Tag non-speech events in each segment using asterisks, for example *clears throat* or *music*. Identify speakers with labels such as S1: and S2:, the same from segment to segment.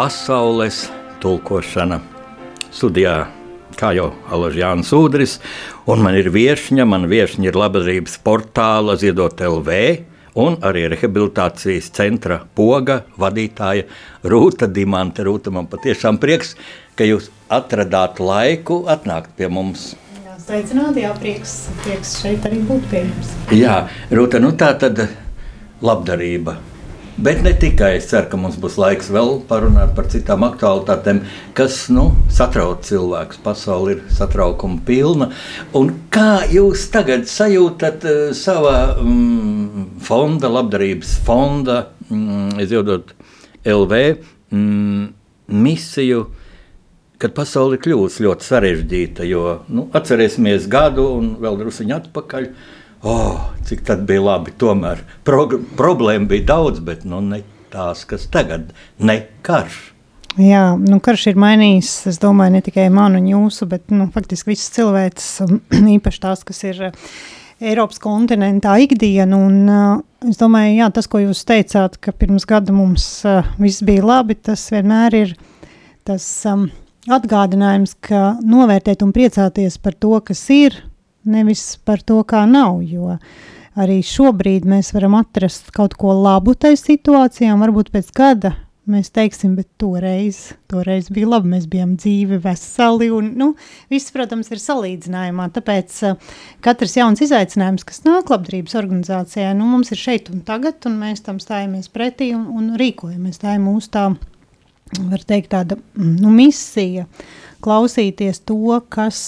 S1: pasaules tulkošana. Studijā, kā jau Alaž Jānis Udris, un man ir viešņa, man viešņa ir labdarības portāla Ziedot LV, un arī rehabilitācijas centra poga vadītāja Rūta Dimanta. Rūta, man patiešām prieks, ka jūs atradāt laiku atnākt pie mums.
S2: Sveicināti, jā, prieks, prieks šeit arī būt pie jums.
S1: Jā, Rūta, nu tā tad labdarība. Bet ne tikai es ceru, ka mums būs laiks vēl parunāt par citām aktualitātēm, kas nu, satrauc cilvēkus. Pasaule ir satraukuma pilna. Un kā jūs tagad sajūtat uh, savā mm, fonda, labdarības fonda, mm, izdodot LV mm, misiju? kad pasaule kļuvusi ļoti sarežģīta. Jo nu, atcerēsimies gadu un vēl druskuļi atpakaļ. Oh, cik tas bija labi. Tomēr pro problēma bija daudz, bet nu, ne tās, kas tagad ne karš.
S2: Jā, nu, karš ir mainījis, es domāju, ne tikai manu un jūsu, bet nu, faktiski visas cilvēces, *clears throat* īpaši tās, kas ir Eiropas kontinentā ikdiena. Un, uh, es domāju, jā, tas, ko jūs teicāt, ka pirms gada mums uh, viss bija labi, tas vienmēr ir tas um, atgādinājums, ka novērtēt un priecāties par to, kas ir, nevis par to, kā nav. Jo arī šobrīd mēs varam atrast kaut ko labu tajā situācijā, varbūt pēc gada mēs teiksim, bet toreiz, toreiz bija labi, mēs bijām dzīvi, veseli, un, nu, viss, protams, ir salīdzinājumā, tāpēc uh, katrs jauns izaicinājums, kas nāk labdarības organizācijā, nu, mums ir šeit un tagad, un mēs tam stājamies pretī un, un rīkojamies, tā ir mūsu tā var teikt, tāda nu, misija klausīties to, kas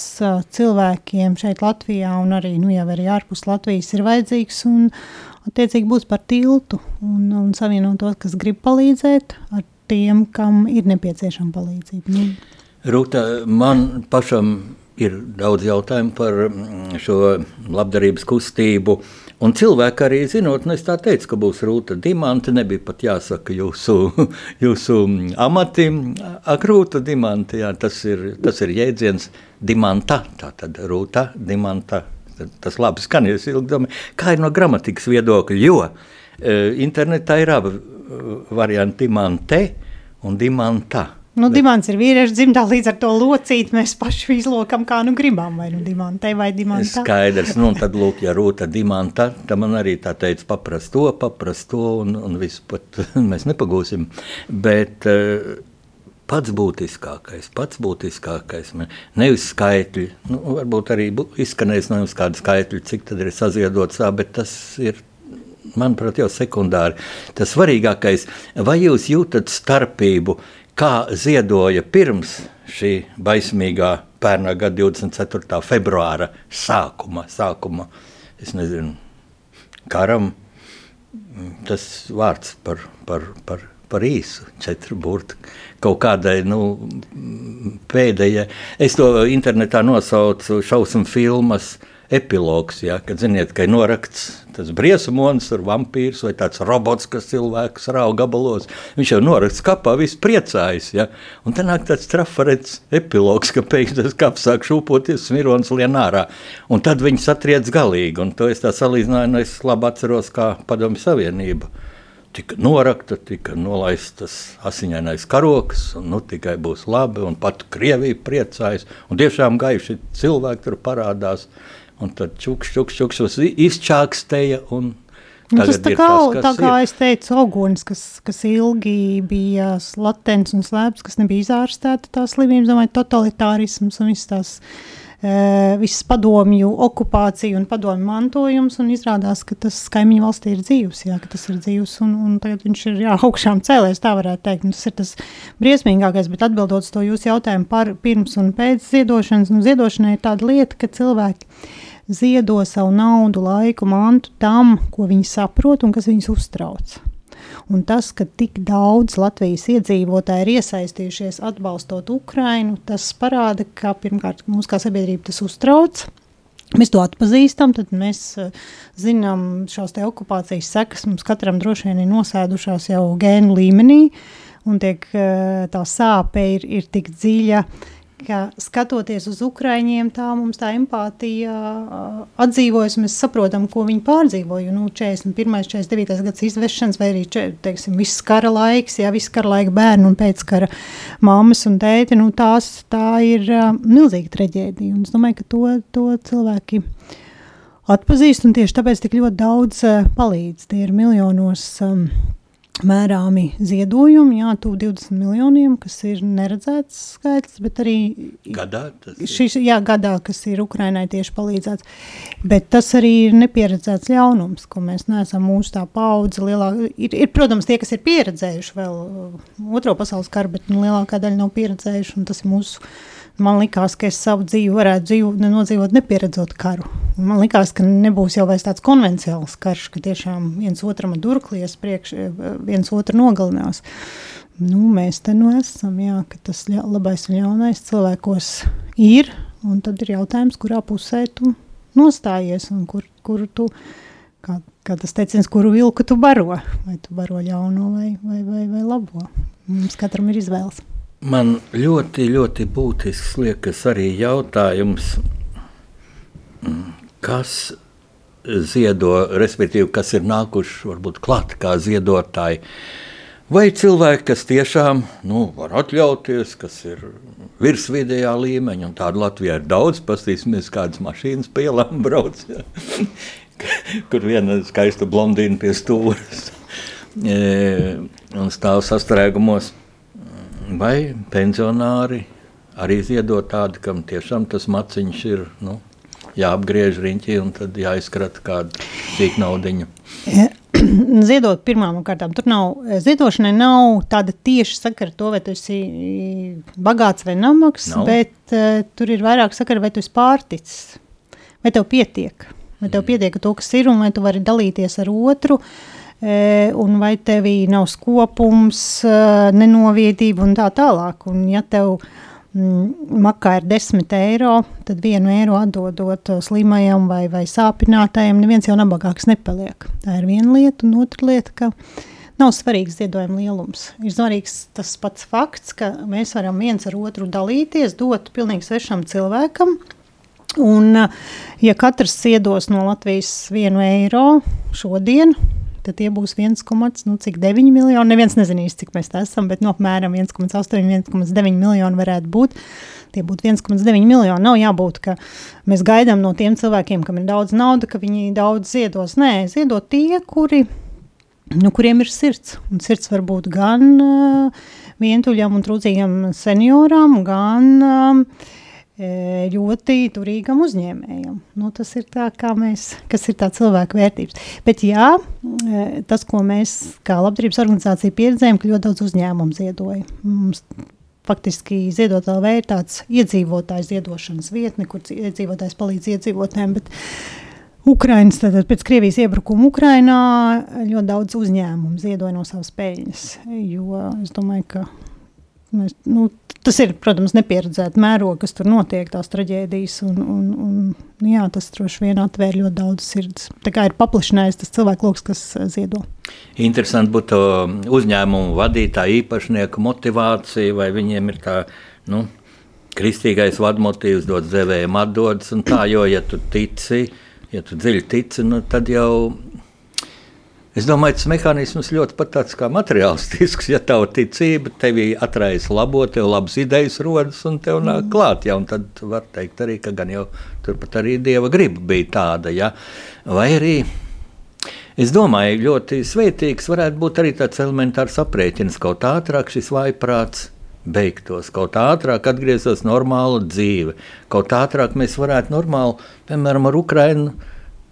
S2: cilvēkiem šeit Latvijā un arī, nu, jau arī ārpus Latvijas ir vajadzīgs un attiecīgi būs par tiltu un, un savienot tos, kas grib palīdzēt ar tiem, kam ir nepieciešama palīdzība. Nu.
S1: Rūta, man pašam ir daudz jautājumu par šo labdarības kustību, uh, Un cilvēki arī zinot, nu es tā teicu, ka būs rūta dimanta, nebija pat jāsaka jūsu, *laughs* jūsu amati, ak, rūta dimanta, jā, tas ir, tas ir jēdziens. Dimanta, tā tad rūta dimanta, tas labi skanies ilgdomi, kā ir no gramatikas viedokļa, jo e, internetā ir abi varianti dimante un dimanta.
S2: Nu, dimants ir vīriešu dzimtā, līdz ar to locīt mēs paši izlokam, kā nu gribam, vai nu dimantē, vai dimantā.
S1: Skaidrs, nu, tad lūk, ja rūta dimantā, tad man arī tā teica paprast to, paprast to, un, un visu pat *laughs* mēs nepagūsim. Bet uh, pats būtiskākais, pats būtiskākais, nevis skaitļi, nu, varbūt arī izskanēs no jums kādi skaitļi, cik tad ir saziedots, bet tas ir manuprāt, jau sekundāri. Tas svarīgākais, vai jūs jūtat starpību, kā ziedoja pirms šī baismīgā pērnā gada 24. februāra sākuma, sākuma es nezinu, karam, tas vārds par, par, par, par īsu, četru burtu, kaut kādai, nu, pēdējai, es to internetā nosaucu šausmu filmas, uh, epilogs, ja, kad ziniet, ka ir norakts tas briesmonis ar vampīrs vai tāds robots, kas cilvēks rauga gabalos. Viņš jau norakts kapā, viss priecājas. Ja, un tad nāk tāds trafarets epilogs, ka pēkšņi tas kaps sāk šūpoties, smirons lien ārā. Un tad viņi satriec galīgi, un to es tā salīdzināju, un es labi atceros kā padomju savienība tika norakta, tika nolaistas asiņainais karoks, un nu, tikai būs labi, un pat Krievija priecājas, un tiešām gaiši cilvēki tur parādās. Un tad čuks, čuks, čuks izčākstēja un
S2: Nu, tas tā kā, tas, tā kā ir. es teicu, auguns, kas, kas ilgi bija latents un slēpts, kas nebija izārstēta tās slimības, domāju, totalitārisms un viss tās, e, viss padomju okupācija un padomju mantojums, un izrādās, ka tas kaimiņu valstī ir dzīvs, jā, ka tas ir dzīvs, un, un tagad viņš ir, jā, augšām cēlēs, tā varētu teikt, un tas ir tas briesmīgākais, bet atbildot to jūsu jautājumu par pirms un pēc ziedošanas, nu, ziedošanai ir tāda lieta, ka cilvēki, ziedo savu naudu, laiku, mantu tam, ko viņi saprot un kas viņus uztrauc. Un tas, ka tik daudz Latvijas iedzīvotāji ir iesaistījušies atbalstot Ukrainu, tas parāda, ka pirmkārt mūsu kā sabiedrība tas uztrauc. Mēs to atpazīstam, tad mēs uh, zinām šās okupācijas sekas. Mums katram droši vien ir nosēdušās jau gēnu līmenī, un tiek, uh, tā sāpe ir, ir tik dziļa, ka skatoties uz Ukraiņiem, tā mums tā empātija atdzīvojas, mēs saprotam, ko viņi pārdzīvoja. Nu, 41. 49. gads izvešanas, vai arī teiksim, viss kara laiks, jā, viss kara laika bērni un pēckara mammas un tēti, nu, tās, tā ir milzīga traģēdija. Un es domāju, ka to, to cilvēki atpazīst, un tieši tāpēc tik ļoti daudz palīdz. Tie ir miljonos um, mērāmi ziedojumi, jā, tuvu 20 miljoniem, kas ir neredzēts skaitlis, bet arī
S1: gadā,
S2: šis, jā, gadā, kas ir Ukrainai tieši palīdzēts. Bet tas arī ir nepieredzēts ļaunums, ko mēs neesam mūsu tā paudze lielāka. Ir, ir, protams, tie, kas ir pieredzējuši vēl otro pasaules karu, bet nu, lielākā daļa nav pieredzējuši, un tas ir mūsu Man liekas, ka es savu dzīvi varētu dzīvot, nenodzīvot, nepieredzot karu. Man liekas, ka nebūs jau tāds konvencionāls karš, ka tiešām viens otram durklies priekš, viens otru nogalinās. Nu, mēs te nu esam, jā, ka tas labais un ļaunais cilvēkos ir, un tad ir jautājums, kurā pusē tu nostājies un kur, kur tu, kā, kā tas teiciens, kuru vilku tu baro, vai tu baro ļauno vai, vai, vai, vai labo. Mums katram ir izvēles.
S1: Man ļoti, ļoti būtisks liekas arī jautājums, kas ziedo, respektīvi, kas ir nākuši varbūt klāt kā ziedotāji. Vai cilvēki, kas tiešām nu, var atļauties, kas ir virsvidējā līmeņa, un tādu Latvijā ir daudz, paskatīsimies, kādas mašīnas pa ielām brauc, ja? *laughs* kur viena skaista blondīna pie stūras *laughs* e, un stāv sastrēgumos vai pensionāri arī ziedot tādu, kam tiešām tas maciņš ir nu, jāapgriež riņķī un tad jāizkrata kāda cīk naudiņa. *clears throat*
S2: Ziedot pirmām kārtām, tur nav, ziedošanai nav tāda tieši sakara to, vai tu esi bagāts vai namags, nav. bet uh, tur ir vairāk sakara, vai tu esi pārticis, vai tev pietiek, vai tev pietiek to, kas ir, un vai tu vari dalīties ar otru, uh, un vai tevī nav skopums, nenoviedība un tā tālāk. Un ja tev mm, makā ir 10 eiro, tad vienu eiro atdodot slimajam vai, vai sāpinātājam, neviens jau nabagāks nepaliek. Tā ir viena lieta, un otra lieta, ka nav svarīgs ziedojuma lielums. Ir svarīgs tas pats fakts, ka mēs varam viens ar otru dalīties, dot pilnīgi svešam cilvēkam, Un, ja katrs iedos no Latvijas vienu eiro šodien, tad tie būs 1,9 nu, miljoni. Neviens nezinīs, cik mēs esam, bet no apmēram 1,8, 1,9 miljoni varētu būt. Tie būtu 1,9 miljoni. Nav jābūt, ka mēs gaidām no tiem cilvēkiem, kam ir daudz naudas, ka viņi daudz ziedos. Nē, ziedot tie, kuri, nu, kuriem ir sirds. Un sirds var būt gan uh, vientuļam un trūcīgam senioram, gan uh, ļoti turīgam uzņēmējam. Nu, tas ir tā, mēs, kas ir tā cilvēka vērtības. Bet jā, tas, ko mēs kā labdarības organizācija pieredzējām, ka ļoti daudz uzņēmumu ziedoja. Mums faktiski ziedot LV ir tāds iedzīvotājs ziedošanas vietne, kur iedzīvotājs palīdz iedzīvotājiem, bet Ukrainas, tātad pēc Krievijas iebrukuma Ukrainā ļoti daudz uzņēmumu ziedoja no savas peļņas, jo es domāju, ka mēs, nu, Tas ir, protams, nepieredzēts mērogs, kas tur notiek, tās traģēdijas. Un, un, un, nu jā, tas droši vien atvēr ļoti daudz sirds. Tā kā ir paplašinājis tas cilvēku lokus, kas eh, ziedo.
S1: Interesanti būtu uzņēmumu vadītāja īpašnieku motivācija, vai viņiem ir tā, nu, kristīgais vadmotīvs, dot devējiem atdodas un tā, jo, ja tu tici, ja tu dziļi tici, nu, tad jau Es domāju, tas mehānisms ļoti pat tāds kā materiālistisks. Ja tava ticība tevī atraisa labo, tev labas idejas rodas un tev nāk klāt. Ja, tad var teikt arī, ka gan jau turpat arī dieva griba bija tāda. Ja. Vai arī Es domāju, ļoti svētīgs varētu būt arī tāds elementārs aprēķins. Kaut ātrāk šis vaiprāts beigtos, kaut ātrāk atgrieztos normāla dzīve, kaut ātrāk mēs varētu normāli, piemēram, ar Ukrajinu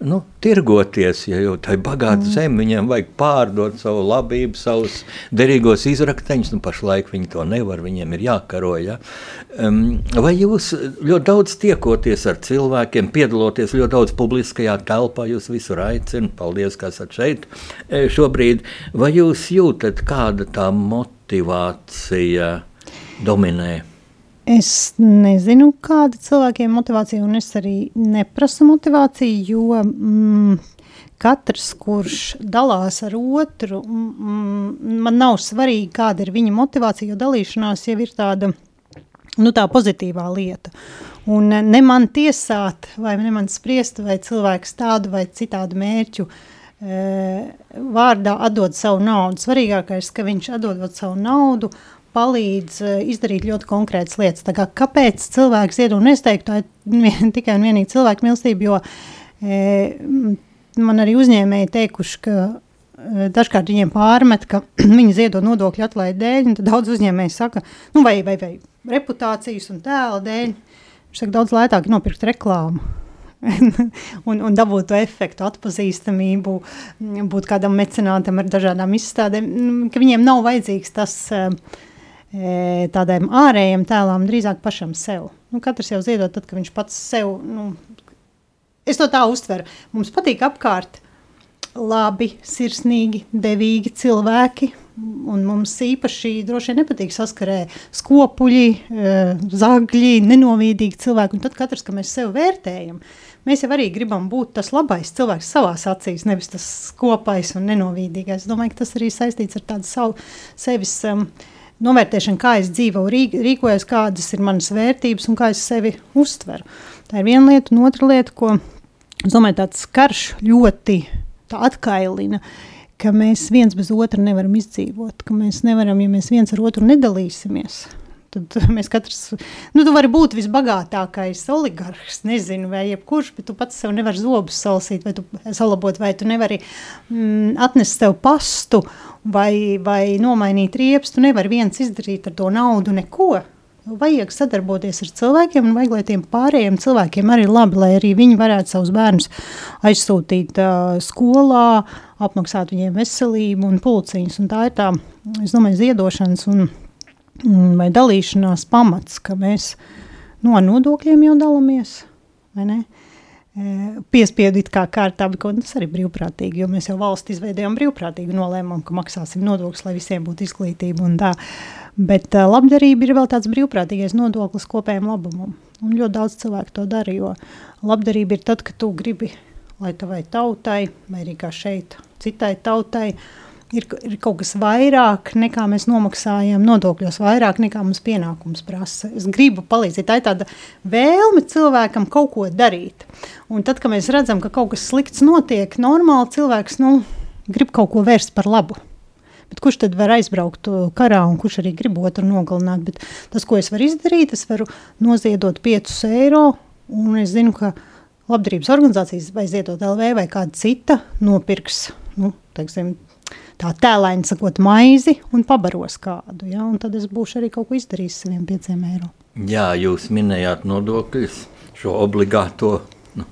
S1: nu, tirgoties, ja jau tā ir bagāta mm. zeme, viņiem vajag pārdot savu labību, savus derīgos izrakteņus. Nu, pašlaik viņi to nevar, viņiem ir jākaro. Ja? Um, vai jūs ļoti daudz tiekoties ar cilvēkiem, piedaloties ļoti daudz publiskajā telpā, jūs visur aicināt, paldies, ka esat šeit e, šobrīd. Vai jūs jūtat, kāda tā motivācija dominē?
S2: Es nezinu, kāda cilvēkiem ir motivācija, un es arī neprasu motivāciju, jo mm, katrs, kurš dalās ar otru, mm, man nav svarīgi, kāda ir viņa motivācija, jo dalīšanās jau ir tāda nu, tā pozitīvā lieta. Un ne man tiesāt, vai ne man spriest, vai cilvēks tādu vai citādu mērķu e, vārdā atdod savu naudu. Svarīgākais, ka viņš atdodot savu naudu, palīdz e, izdarīt ļoti konkrētas lietas. Tā kā, kāpēc cilvēks ied un es teiktu, tā *laughs* ir tikai un vienīgi cilvēku milstība, jo e, man arī uzņēmēji teikuši, ka e, dažkārt viņiem pārmet, ka *clears throat* viņi ziedo nodokļu atlaidi dēļ, un daudz uzņēmēji saka, nu vai, vai, vai reputācijas un tēla dēļ, Viņš saka, daudz lētāk nopirkt reklāmu. *laughs* un, un dabūt to efektu, atpazīstamību, būt kādam mecenātam ar dažādām izstādēm, ka viņiem nav vajadzīgs tas e, tādiem ārējiem tēlām, drīzāk pašam sev. Nu, katrs jau ziedot, tad, kad viņš pats sev, nu, es to tā uztveru, mums patīk apkārt labi, sirsnīgi, devīgi cilvēki, Un mums īpaši droši vien nepatīk saskarē skopuļi, eh, zagļi, nenovīdīgi cilvēki. Un tad katrs, ka mēs sevi vērtējam, mēs jau arī gribam būt tas labais cilvēks savās acīs, nevis tas skopais un nenovīdīgais. Es domāju, ka tas arī saistīts ar tādu savu sevis um, novērtēšanu, kā es dzīvoju, rīkojos, kādas ir manas vērtības un kā es sevi uztveru. Tā ir viena lieta, un otra lieta, ko es domāju, tāds karš ļoti atkailina, ka mēs viens bez otra nevaram izdzīvot, ka mēs nevaram, ja mēs viens ar otru nedalīsimies. Tad mēs katrs, nu, tu vari būt visbagātākais oligarhs, nezinu, vai jebkurš, bet tu pats sev nevari zobus salasīt, vai tu salabot, vai tu nevari mm, atnest sev pastu, vai, vai nomainīt riepas, tu nevari viens izdarīt ar to naudu neko. Vajag sadarboties ar cilvēkiem, un vajag, lai tiem pārējiem cilvēkiem arī labi, lai arī viņi varētu savus bērnus aizsūtīt uh, skolā, apmaksāt viņiem veselību un pulciņus. Un tā ir tā, es domāju, ziedošanas un, vai dalīšanās pamats, ka mēs no nodokļiem jau dalāmies, vai ne? Piespiedu it kā kārtā, bet tas arī brīvprātīgi, jo mēs jau valsts izveidojām brīvprātīgi nolēmām, ka maksāsim nodokļus, lai visiem būtu izglītība un tā. Bet uh, labdarība ir vēl tāds brīvprātīgais nodoklis kopējiem labumam. Un ļoti daudz cilvēku to dara, jo labdarība ir tad, kad tu gribi, lai tavai tautai, vai arī kā šeit, citai tautai, ir, ir kaut kas vairāk nekā mēs nomaksājam nodokļos, vairāk nekā mums pienākums prasa. Es gribu palīdzēt. Tā ir tāda vēlme cilvēkam kaut ko darīt. Un tad, kad mēs redzam, ka kaut kas slikts notiek, normāli cilvēks nu, grib kaut ko vērst par labu. Bet kurš tad var aizbraukt uh, karā un kurš arī grib otru nogalināt? Bet tas, ko es varu izdarīt, es varu noziedot 5 eiro, un es zinu, ka labdarības organizācijas vai ziedot LV vai kāda cita nopirks, nu, teiksim, tā tēlēni sakot, maizi un pabaros kādu. Ja? Un tad es būšu arī kaut ko izdarījis saviem pieciem eiro.
S1: Jā, jūs minējāt nodokļus, šo obligāto nu,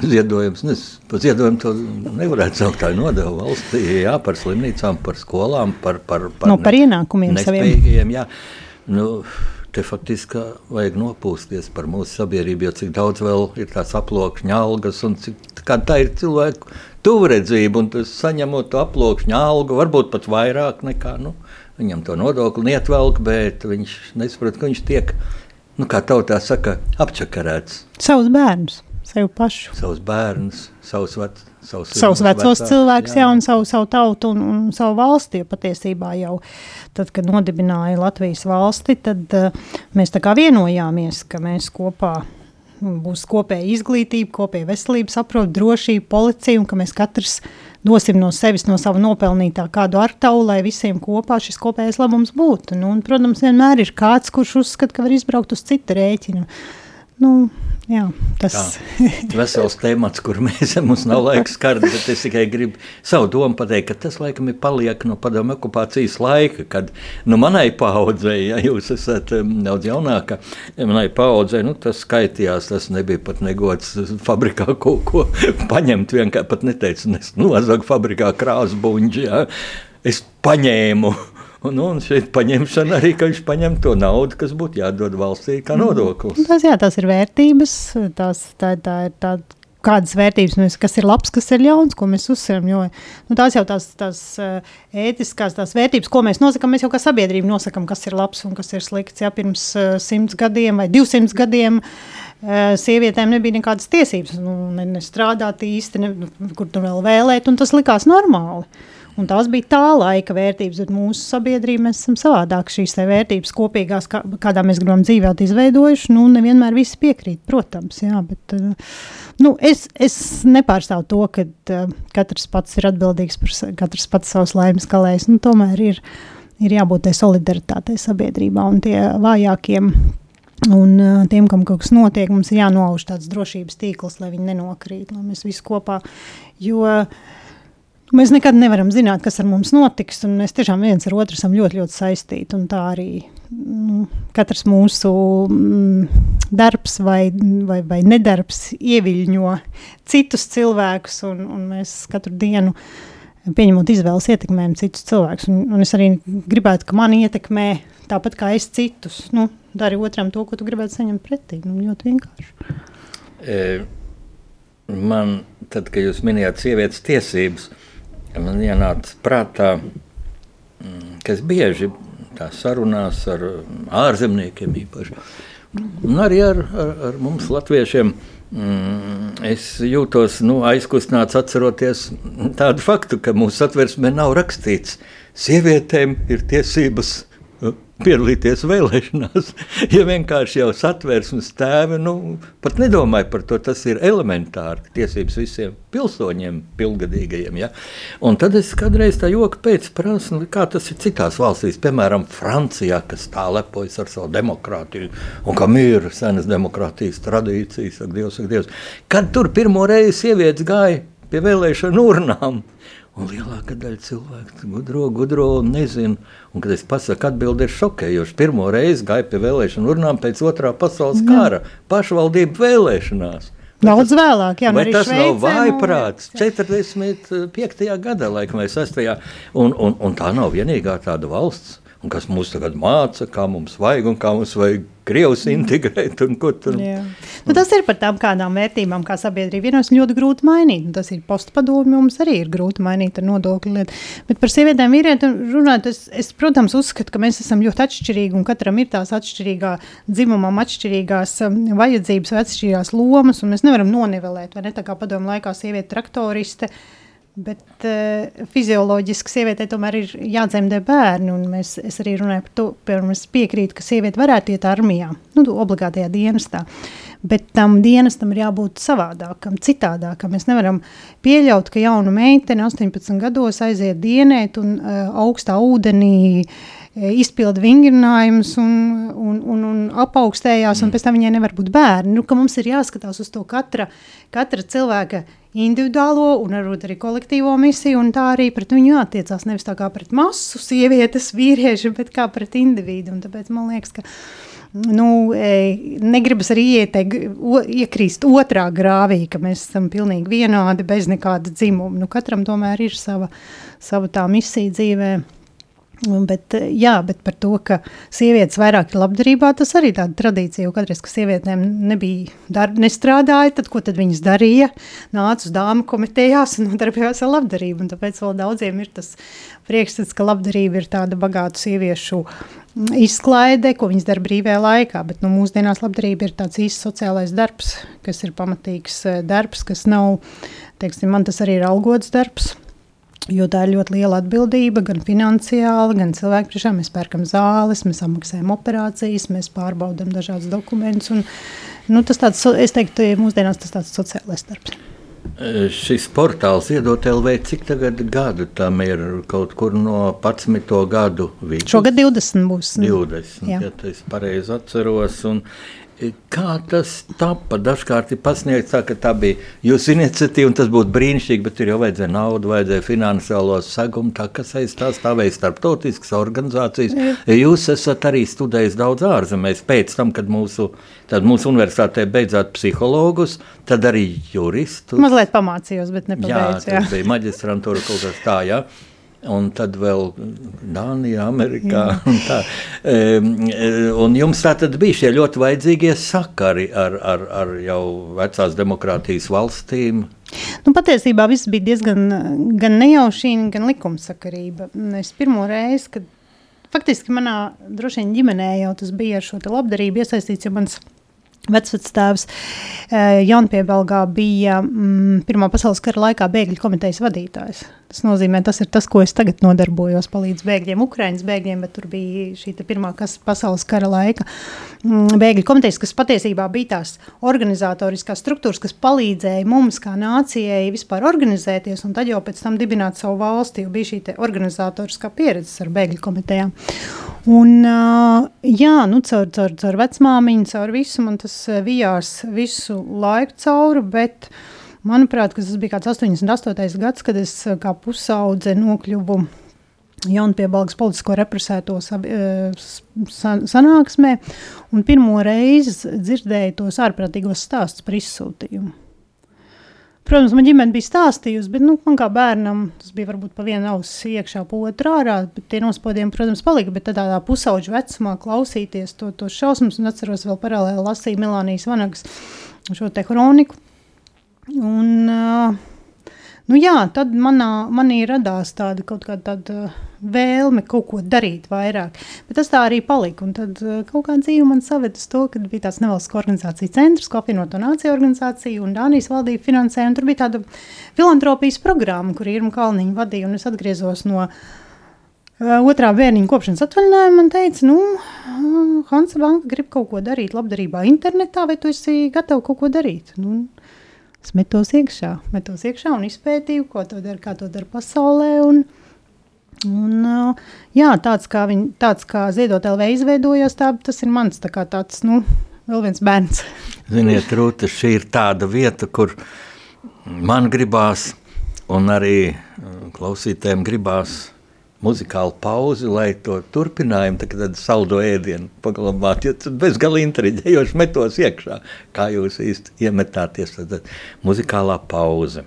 S1: ziedojums. Nu, par ziedojumu to nevarētu saukt par nodevu valstī. Jā, par slimnīcām, par skolām, par, par,
S2: par, no, par ienākumiem
S1: saviem. Jā. Nu, te faktiski vajag nopūsties par mūsu sabiedrību, jo cik daudz vēl ir tās aplokšņa algas un cik tā ir cilvēku tuvredzība. Un tas saņemot to aplokšņa algu, varbūt pat vairāk nekā nu, viņam to nodokli ietvelk, bet viņš nesaprot, ka viņš tiek, nu, kā tautā saka, apčakarēts.
S2: Savus bērnus sev pašu.
S1: Savus bērnus, savus, vec, savus,
S2: savus vecos cilvēkus, jā, jā, un savu, savu tautu un, un savu valsti. Patiesībā jau tad, kad nodibināja Latvijas valsti, tad uh, mēs tā kā vienojāmies, ka mēs kopā būs kopēja izglītība, kopēja veselības aprūpe, drošība, policija, un ka mēs katrs dosim no sevis, no sava nopelnītā kādu artavu, lai visiem kopā šis kopējais labums būtu. Nu, un, protams, vienmēr ir kāds, kurš uzskata, ka var izbraukt uz citu rēķinu. Nu, Jā, tas
S1: ir vesels temats, kur mēs *laughs* mums nav laiks skart, bet es tikai gribu savu domu pateikt, ka tas laikam ir paliek no padomu okupācijas laika, kad nu, manai paudzei, ja jūs esat daudz jaunāka, manai paudzei, nu, tas skaitījās, tas nebija pat negods fabrikā kaut ko paņemt, vienkārši pat neteicu, es nozagu fabrikā krāsbuņģi, ja. es paņēmu Un, un šeit paņemšana arī, ka viņš paņem to naudu, kas būtu jādod valstī kā mm. nodoklis.
S2: Tas, jā, tas ir vērtības, tās, tā, tā ir tāda kādas vērtības, mēs, kas ir labs, kas ir ļauns, ko mēs uzsveram. Jo nu, tās jau tās, tās uh, ētiskās tās vērtības, ko mēs nosakām, mēs jau kā sabiedrība nosakām, kas ir labs un kas ir slikts. Ja pirms uh, simts gadiem vai divsimt gadiem uh, sievietēm nebija nekādas tiesības, nu, ne, ne strādāt īsti, ne, nu, kur tur vēl vēlēt, un tas likās normāli. Un tās bija tā laika vērtības, bet mūsu sabiedrība mēs esam savādāk. Šīs vērtības kopīgās, kā, kādā mēs gribam dzīvot, izveidojuši. Nu, nevienmēr visi piekrīt, protams. Jā, bet, nu, es, es nepārstāvu to, ka uh, katrs pats ir atbildīgs par katrs pats savas laimes kalējs. Nu, tomēr ir, ir jābūt tai solidaritātei sabiedrībā un tie vājākiem. Un uh, tiem, kam kaut kas notiek, mums ir jānolauž tāds drošības tīkls, lai viņi nenokrīt, lai mēs visi kopā. Jo uh, Mēs nekad nevaram zināt, kas ar mums notiks, un mēs tiešām viens ar otru esam ļoti, ļoti saistīti. Tā arī nu, katrs mūsu mm, darbs vai, vai, vai nedarbs ieviļņo citus cilvēkus, un, un mēs katru dienu pieņemot izvēles ietekmējam citus cilvēkus. Un, un es arī gribētu, ka mani ietekmē tāpat kā es citus. Nu, dari otram to, ko tu gribētu saņemt pretī. Nu, ļoti vienkārši.
S1: E, man, tad, kad jūs minējāt sievietes tiesības, man ienāca prātā, mm, ka es bieži sarunās ar ārzemniekiem īpaši, un arī ar, ar, ar mums latviešiem. Mm, es jūtos nu, aizkustināts, atceroties tādu faktu, ka mūsu satversmē nav rakstīts, ka sievietēm ir tiesības piedalīties vēlēšanās. *laughs* Ja vienkārši jau satversmes tēvi nu, pat nedomāja par to, tas ir elementāri tiesības visiem pilsoņiem, pilngadīgajiem. Ja? Un tad es kādreiz tā joka pēc prasu, kā tas ir citās valstīs, piemēram, Francijā, kas tā lepojas ar savu demokrātiju un kam ir senas demokrātijas tradīcijas, ak, Dievs, ak, Dievs. Kad tur pirmo reizi sievietes gāja pie vēlēšanu urnām, Un lielākā daļa cilvēku gudro, gudro un nezina. Un, kad es pasaku, atbildi ir šokējoša. Pirmo reizi gāja pie vēlēšanu urnām pēc otrā pasaules kara pašvaldību vēlēšanās.
S2: Daudz vēlāk, jā,
S1: vai tas Šveicē, nav vājprāts? 45. gadā, laikam, vai 6. Un, un, un tā nav vienīgā tāda valsts un kas mūs tagad māca, kā mums vajag un kā mums vajag krievus integrēt. Tur...
S2: Nu, tas ir par tām kādām vērtībām, kā sabiedrība vienos ļoti grūti mainīt. Un tas ir postpadomi, mums arī ir grūti mainīt ar nodokļu lietu. Bet par sievietēm vīrietiem runājot, es, es, protams, uzskatu, ka mēs esam ļoti atšķirīgi un katram ir tās atšķirīgā dzimumam, atšķirīgās um, vajadzības vai atšķirīgās lomas, un mēs nevaram nonivelēt, vai ne tā kā padomu laikā sieviete traktoriste. Uh, Bet uh, fizioloģiski sievietei tomēr ir jādzemdē bērni. Mēs, es arī runāju par to, es piekrītu, ka sieviete varētu iet armijā, nu, obligātajā dienestā. Bet tam dienestam ir jābūt savādākam, citādākam. Mēs nevaram pieļaut, ka jauna meitene 18 gados aiziet dienēt un uh, augstā ūdenī uh, izpilda vingrinājumus un, un, un, un apaugstējās, mm. un pēc tam viņai nevar būt bērni. Nu, mums ir jāskatās uz to katra, katra cilvēka individuālo un arī kolektīvo misiju, un tā arī pret viņu attiecās nevis tā kā pret masu sievietes, vīrieši, bet kā pret individu. Un tāpēc man liekas, ka nu, e, negribas arī ieteikt, o, iekrīst otrā grāvī, ka mēs esam pilnīgi vienādi bez nekāda dzimuma. Nu, katram tomēr ir sava, sava tā misija dzīvēm. Bet, jā, bet par to, ka sievietes vairāk ir labdarībā, tas arī tāda tradīcija. Jo kādreiz, kad sievietēm nebija darba, nestrādāja, tad ko tad viņas darīja? Nāca uz dāmu komitejās un *laughs* nodarbojās ar labdarību. Un tāpēc vēl daudziem ir tas priekšstats, ka labdarība ir tāda bagāta sieviešu izklaide, ko viņas dara brīvajā laikā. Bet nu, mūsdienās labdarība ir tāds īsts sociālais darbs, kas ir pamatīgs eh, darbs, kas nav, teiksim, man tas arī ir algots darbs. Jo tā ir ļoti liela atbildība, gan finansiāli, gan cilvēku priekšā. Mēs pērkam zāles, mēs apmaksājam operācijas, mēs pārbaudām dažādus dokumentus. Un, nu, tas tāds, es teiktu, mūsdienās tas tāds sociālais darbs.
S1: E, šis portāls iedod LV, cik tagad gadu tam ir kaut kur no 11. gadu vidus?
S2: Šogad 20 būs.
S1: 20, jā. ja es pareizi atceros. Un Kā tas tapa? Dažkārt ir pasniegts tā, ka tā bija jūsu iniciatīva, un tas būtu brīnišķīgi, bet tur jau vajadzēja naudu, vajadzēja finansiālo segumu. Tā kas aiz tā stāvēja starptautiskas organizācijas. Jūs esat arī studējis daudz ārzemēs. Pēc tam, kad mūsu, mūsu universitātē beidzāt psihologus, tad arī juristus.
S2: Mazliet pamācījos, bet nepabeidzu.
S1: Jā, tas bija maģistrantūra kaut kas tā, jā. Ja? Un tad vēl Dānijā, Amerikā. Un, tā. un jums tā tad bija šie ļoti vajadzīgie sakari ar, ar, ar jau vecās demokrātijas valstīm.
S2: Nu, patiesībā viss bija diezgan gan nejaušīgi, gan likumsakarība. Es pirmo reizi, kad faktiski manā droši vien ģimenē jau tas bija ar šo labdarību iesaistīts, jo mans vecvectēvs eh, Jaunpiebalgā bija mm, Pirmā pasaules kara laikā bēgļu komitejas vadītājs. Tas nozīmē, tas ir tas, ko es tagad nodarbojos, palīdz bēgļiem, Ukraiņas bēgļiem, bet tur bija šī pirmā kas, pasaules kara laika mm, bēgļu komitejas, kas patiesībā bija tās organizatoriskās struktūras, kas palīdzēja mums kā nācijai vispār organizēties un tad jau pēc tam dibināt savu valsti, jo bija šī organizatoriskā pieredze ar bēgļu komitejām. Un, jā, nu, caur, caur, caur vecmāmiņu, caur visu man tas vijās visu laiku cauri, bet Manuprāt, tas bija kāds 88. gads, kad es eh, kā pusaudze nokļuvu jaunpiebalgas politisko represēto eh, sanāksmē un pirmo reizi dzirdēju tos ārprātīgos stāstus par izsūtījumu. Protams, man ģimene bija stāstījusi, bet nu, man kā bērnam tas bija varbūt pa vienu ausu iekšā, pa otru ārā. Tie nospodījumi, protams, palika, bet tādā pusauģu vecumā klausīties to, to šausmas un atceros vēl paralēli lasīju Milānijas Vanagas šo te kroniku Un, nu jā, tad manā, manī radās tāda kaut kāda tāda vēlme kaut ko darīt vairāk. Bet tas tā arī palika. Un tad kaut kā dzīve man saved uz to, ka bija tāds nevalstiskā organizācija centrs, ko apvienoto nāciju organizācija un Dānijas valdība finansēja. Tur bija tāda filantropijas programma, kur Irma Kalniņa vadīja, un es atgriezos no otrā bērniņa kopšanas atvaļinājuma. Man teica, nu, Hansa Banka grib kaut ko darīt labdarībā internetā, vai tu esi gatava kaut ko darīt? Nu, es metos iekšā, metos iekšā un izpētīju, ko to dara, kā to dara pasaulē. Un, un, jā, tāds kā, viņ, tāds kā ziedot LV izveidojos, tā, tas ir mans tā kā tāds, nu, vēl viens bērns.
S3: Ziniet, Rūta, šī ir tāda vieta, kur man gribās un arī klausītēm gribās muzikālu pauzi, lai to turpinājumu, tad saldo ēdienu paglabātu. Ja bez galīgi intriģējoši metos iekšā, kā jūs īsti iemetāties, tad muzikālā pauze.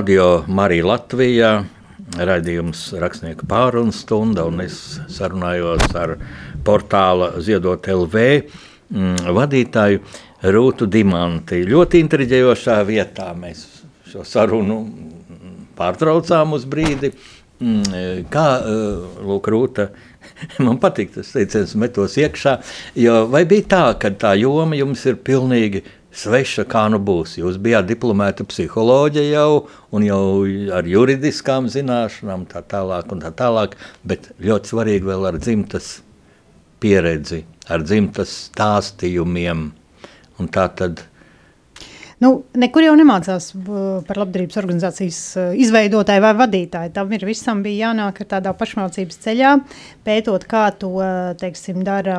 S3: Radio Marija Latvijā, raidījums rakstnieku pārunu stunda, un es sarunājos ar portāla Ziedot LV mm, vadītāju Rūtu Dimanti. Ļoti intriģējošā vietā mēs šo sarunu pārtraucām uz brīdi. Mm, kā Lūk, Rūta, *laughs* man patīk tas teiciens, metos iekšā, vai bija tā, ka tā joma jums ir pilnīgi
S1: sveša, kā nu būs. Jūs bijāt diplomēta psiholoģija jau, un jau ar juridiskām zināšanām, tā tālāk, un tā tālāk, bet ļoti svarīgi vēl ar dzimtas pieredzi, ar dzimtas stāstījumiem. Un tā tad
S2: Nu, nekur jau nemācās par labdarības organizācijas izveidotāju vai vadītāju. Tam ir visam bija jānāk ar tādā pašmācības ceļā, pētot, kā to teiksim, dara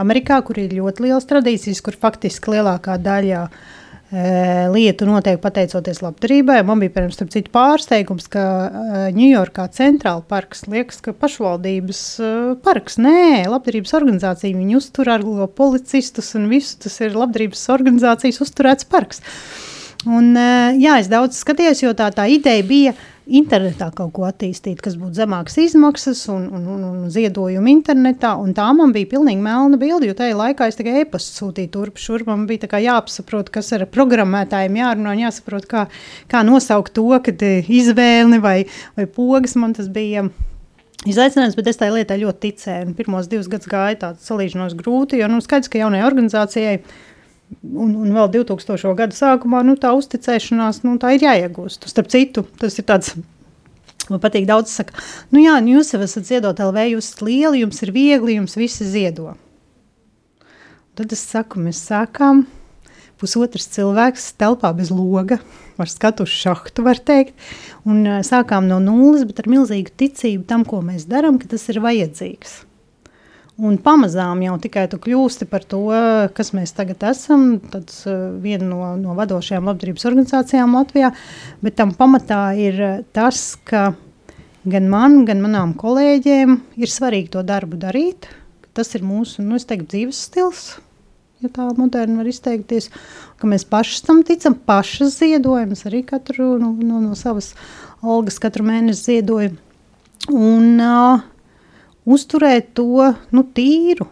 S2: Amerikā, kur ir ļoti liels tradīcijas, kur faktiski lielākā daļa uh, lietu notiek pateicoties labdarībai. Man bija, pirms tam pārsteigums, ka Ņujorkā centrāla parks liekas, ka pašvaldības parks. Nē, labdarības organizācija viņi uztur ar policistus un visu. Tas ir labdarības organizācijas uzturēts parks. Un, jā, es daudz skatījos, jo tā, tā ideja bija internetā kaut ko attīstīt, kas būtu zemākas izmaksas un, un, un, un ziedojumi internetā. Un tā man bija pilnīgi melna bilde, jo tajā laikā es tikai e-pastu sūtīju turp šurp. Man bija jāsaprot, kas ar programmētājiem jārunā un jāsaprot, kā, kā nosaukt to, kad izvēli vai, vai pogas man tas bija. Izaicinājums, bet es tajā lietā ļoti ticēju. Pirmos divus gadus gāja tāds salīdzinoši grūti, jo nu, skaidrs, ka jaunajai organizācijai Un, un vēl 2000. gada sākumā nu, tā uzticēšanās nu, tā ir jāiegūst. Starp citu, tas ir tāds. Man patīk, daudz saka, nu jā, nu jūs jau esat ziedot LV, jūs esat lieli, jums ir viegli, jums visi ziedo. Tad es saku, mēs sākām pusotrs cilvēks telpā bez loga, ar skatu uz šahtu, var teikt, un sākām no nulles, bet ar milzīgu ticību tam, ko mēs darām, ka tas ir vajadzīgs. Un pamazām jau tikai tu kļūsti par to, kas mēs tagad esam. Tad uh, viena no, no vadošajām labdarības organizācijām Latvijā. Bet tam pamatā ir tas, ka gan man, gan manām kolēģiem ir svarīgi to darbu darīt. Tas ir mūsu nu, teiktu, dzīves stils. Ja tā moderni var izteikties, mēs paši tam ticam, pašas ziedojam, arī katru no, no, no savas algas katru mēnesi ziedojam. Un, uh, uzturēt to nu, tīru.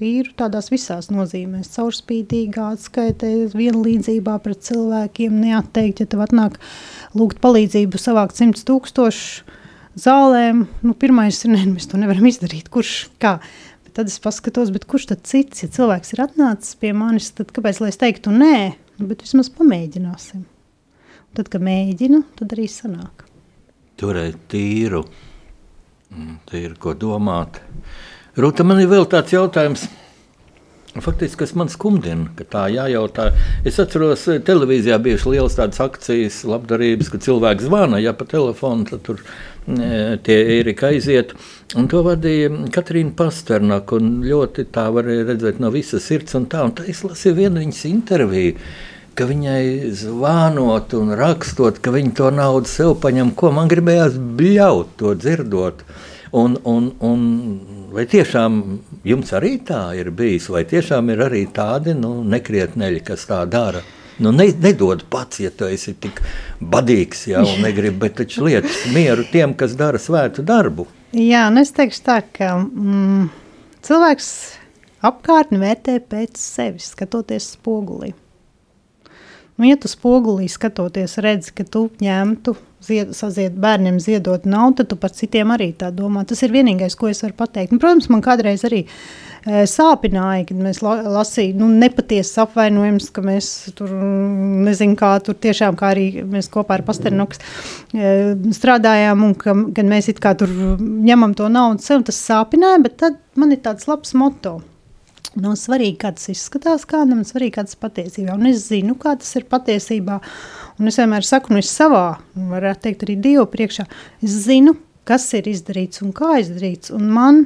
S2: Tīru tādās visās nozīmēs, caurspīdīgā, atskaitē, vienlīdzībā pret cilvēkiem, neatteikt, ja tev atnāk lūgt palīdzību, savākt simts tūkstošu zālēm. Nu, pirmais ir, ne, mēs to nevaram izdarīt, kurš kā. Bet tad es paskatos, kurš tad cits, ja cilvēks ir atnācis pie manis, tad kāpēc lai es teiktu nē, nu, bet vismaz pamēģināsim. Un tad, kad mēģinu, tad arī sanāk.
S1: Turēt tīru te ir ko domāt. Rūta, man ir vēl tāds jautājums. Faktiski, kas man skumdina, ka tā jājautā. Es atceros, eh, televīzijā bija lielas tādas akcijas, labdarības, ka cilvēks zvana, ja pa telefonu, tad tur e, tie Erika aiziet. Un to vadīja Katrīna Pasternaka, un ļoti tā varēja redzēt no visas sirds un tā. Un tā es lasīju vienu viņas interviju ka viņai zvanot un rakstot, ka viņa to naudu sev paņem, ko man gribējās bļaut to dzirdot. Un, un, un vai tiešām jums arī tā ir bijis, vai tiešām ir arī tādi nu, nekrietneļi, kas tā dara? Nu, ne, nedod pats, ja tu esi tik badīgs, ja negribi, bet taču lietas mieru tiem, kas dara svētu darbu.
S2: Jā, un es teikšu tā, ka mm, cilvēks apkārtni vērtē pēc sevis, skatoties spogulī. Nu, ja tu spogulī skatoties, redzi, ka tu ņemtu zied, sazied, bērniem ziedot naudu, tad tu par citiem arī tā domā. Tas ir vienīgais, ko es varu pateikt. Nu, protams, man kādreiz arī e, sāpināja, kad mēs la, lasījām nu, nepatiesas apvainojumus, ka mēs tur nezinām, kā tur tiešām kā arī mēs kopā ar Pasternoks e, strādājām un ka, kad mēs it kā tur ņemam to naudu sev, tas sāpināja, bet tad man ir tāds labs moto. Nav svarīgi, kā tas izskatās kādam, svarīgi, kā tas patiesībā. Un es zinu, kā tas ir patiesībā. Un es vienmēr saku, nu es savā, varētu teikt arī Dievu priekšā, es zinu, kas ir izdarīts un kā izdarīts. Un man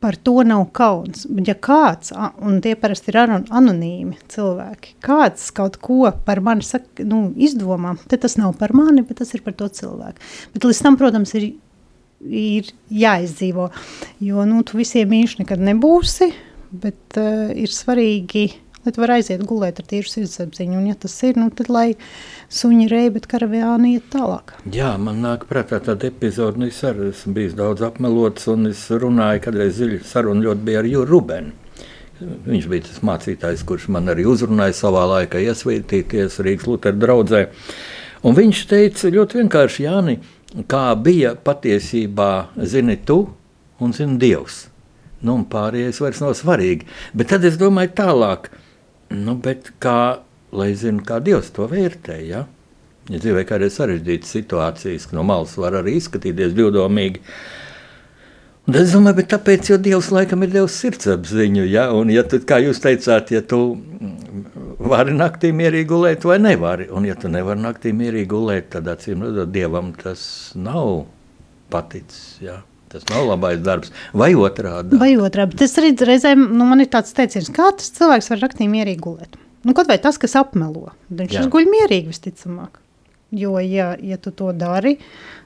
S2: par to nav kauns. Bet ja kāds, un tie parasti ir anonīmi cilvēki, kāds kaut ko par mani saka, nu, izdomā, tad tas nav par mani, bet tas ir par to cilvēku. Bet līdz tam, protams, ir, ir jāizdzīvo, jo, nu, tu visiem mīļš nekad nebūsi, bet uh, ir svarīgi, lai tu varētu aiziet gulēt ar tīru sirdsapziņu. Un, ja tas ir, nu, tad lai suņi reja, bet karavāni iet tālāk.
S1: Jā, man nāk prātā tāda epizode, nu es arī esmu bijis daudz apmelots, un es runāju, kadreiz ziļu sarunu ļoti bija ar Jūru Rubenu. Viņš bija tas mācītājs, kurš man arī uzrunāja savā laikā iesvītīties Rīgas Lutera draugzē. Un viņš teica ļoti vienkārši, Jāni, kā bija patiesībā, zini tu un zini Dievs. Nu, pārējais vairs nav svarīgi. Bet tad es domāju tālāk. Nu, kā, lai zinu, kā Dievs to vērtē, ja? Ja dzīvē kādreiz sarežģītas situācijas, ka no malas var arī izskatīties divdomīgi, Un es domāju, bet tāpēc, jo Dievs laikam ir devis sirdsapziņu, ja, un ja tu, kā jūs teicāt, ja tu vari naktī mierīgi gulēt vai nevari, un ja tu nevari naktī mierīgi gulēt, tad acīm redzot, Dievam tas nav paticis, ja. Tas nav labais darbs, vai otrādi.
S2: Vai otrādi. Tas arī reizēm, nu, man ir tāds teiciens, kā tas cilvēks var naktī mierīgi gulēt. Nu, kaut vai tas, kas apmelo, viņš guļ mierīgi visticamāk. Jo, ja, ja tu to dari,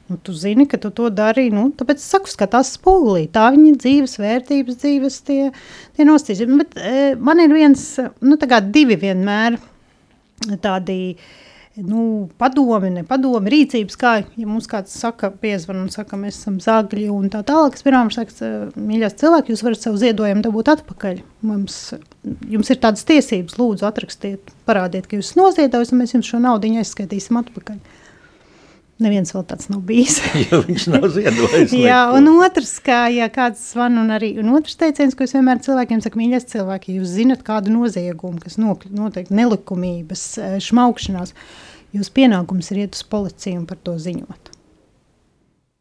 S2: nu, tu zini, ka tu to dari, nu, tāpēc es saku, skatās spogulī. Tā viņa dzīves vērtības, dzīves tie, tie nostīzumi. Bet e, man ir viens, nu, tā kā divi vienmēr tādi, nu, padomi, ne padomi, rīcības, kā, ja mums kāds saka, piezvan un saka, mēs esam zagļi un tā tālāk, es pirmām saka, mīļās cilvēki, jūs varat savu ziedojumu dabūt atpakaļ. Mums, jums ir tādas tiesības, lūdzu atrakstiet, parādiet, ka jūs noziedojat, un mēs jums šo naudu aizskaitīsim atpakaļ. Neviens vēl tāds nav bijis. *laughs*
S1: jo viņš nav ziedojis. *laughs*
S2: Jā, un otrs, kā ja kāds zvan, un arī un otrs teiciens, ko es vienmēr cilvēkiem saku, mīļais cilvēki, jūs zinat kādu noziegumu, kas notiek nelikumības, eh, šmaukšanās, jūs pienākums ir iet uz policiju un par to ziņot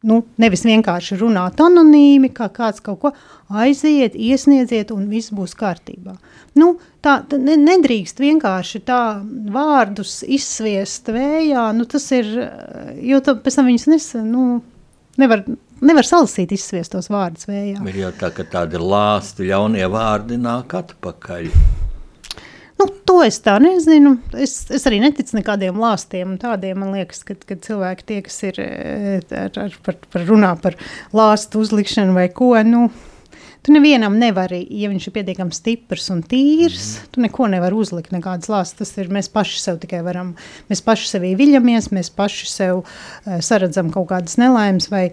S2: nu, nevis vienkārši runāt anonīmi, kā kāds kaut ko aiziet, iesniedziet, un viss būs kārtībā. Nu, tā ne, nedrīkst vienkārši tā vārdus izsviest vējā, nu, tas ir, jo tā, pēc tam viņas nes, nu, nevar, nevar salasīt izsviestos vārdus vējā.
S1: Ir jau tā, ka tādi lāsti ļaunie vārdi nāk atpakaļ.
S2: Nu, to es tā nezinu. Es, es arī neticu nekādiem lāstiem. Tādiem man liekas, ka, ka cilvēki tie, kas ir eh, ar, ar, par, par runā par lāstu uzlikšanu vai ko, nu, Tu nevienam nevari, ja viņš ir pietiekami stiprs un tīrs, mm. tu neko nevari uzlikt, nekādas lāsas. Tas ir mēs paši sev tikai varam, mēs paši sevī viļamies, mēs paši sev uh, saredzam kaut kādas nelaimes vai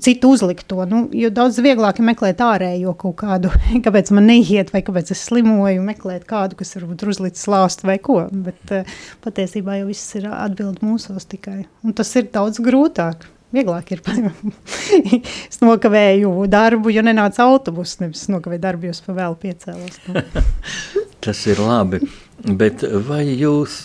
S2: citu uzlikt to. Nu, jo daudz vieglāk ir meklēt ārējo kaut kādu, *laughs* kāpēc man neiet, vai kāpēc es slimoju, meklēt kādu, kas varbūt ir uzlicis lāstu vai ko. Bet uh, patiesībā jau viss ir atbild mūsos tikai. Un tas ir daudz grūtāk. Vieglāk ir. es *laughs* nokavēju darbu, jo nenāca autobuss. Nevis nokavēju darbu, jo es pa vēl piecēlos. *laughs* *laughs*
S1: Tas ir labi. Bet vai jūs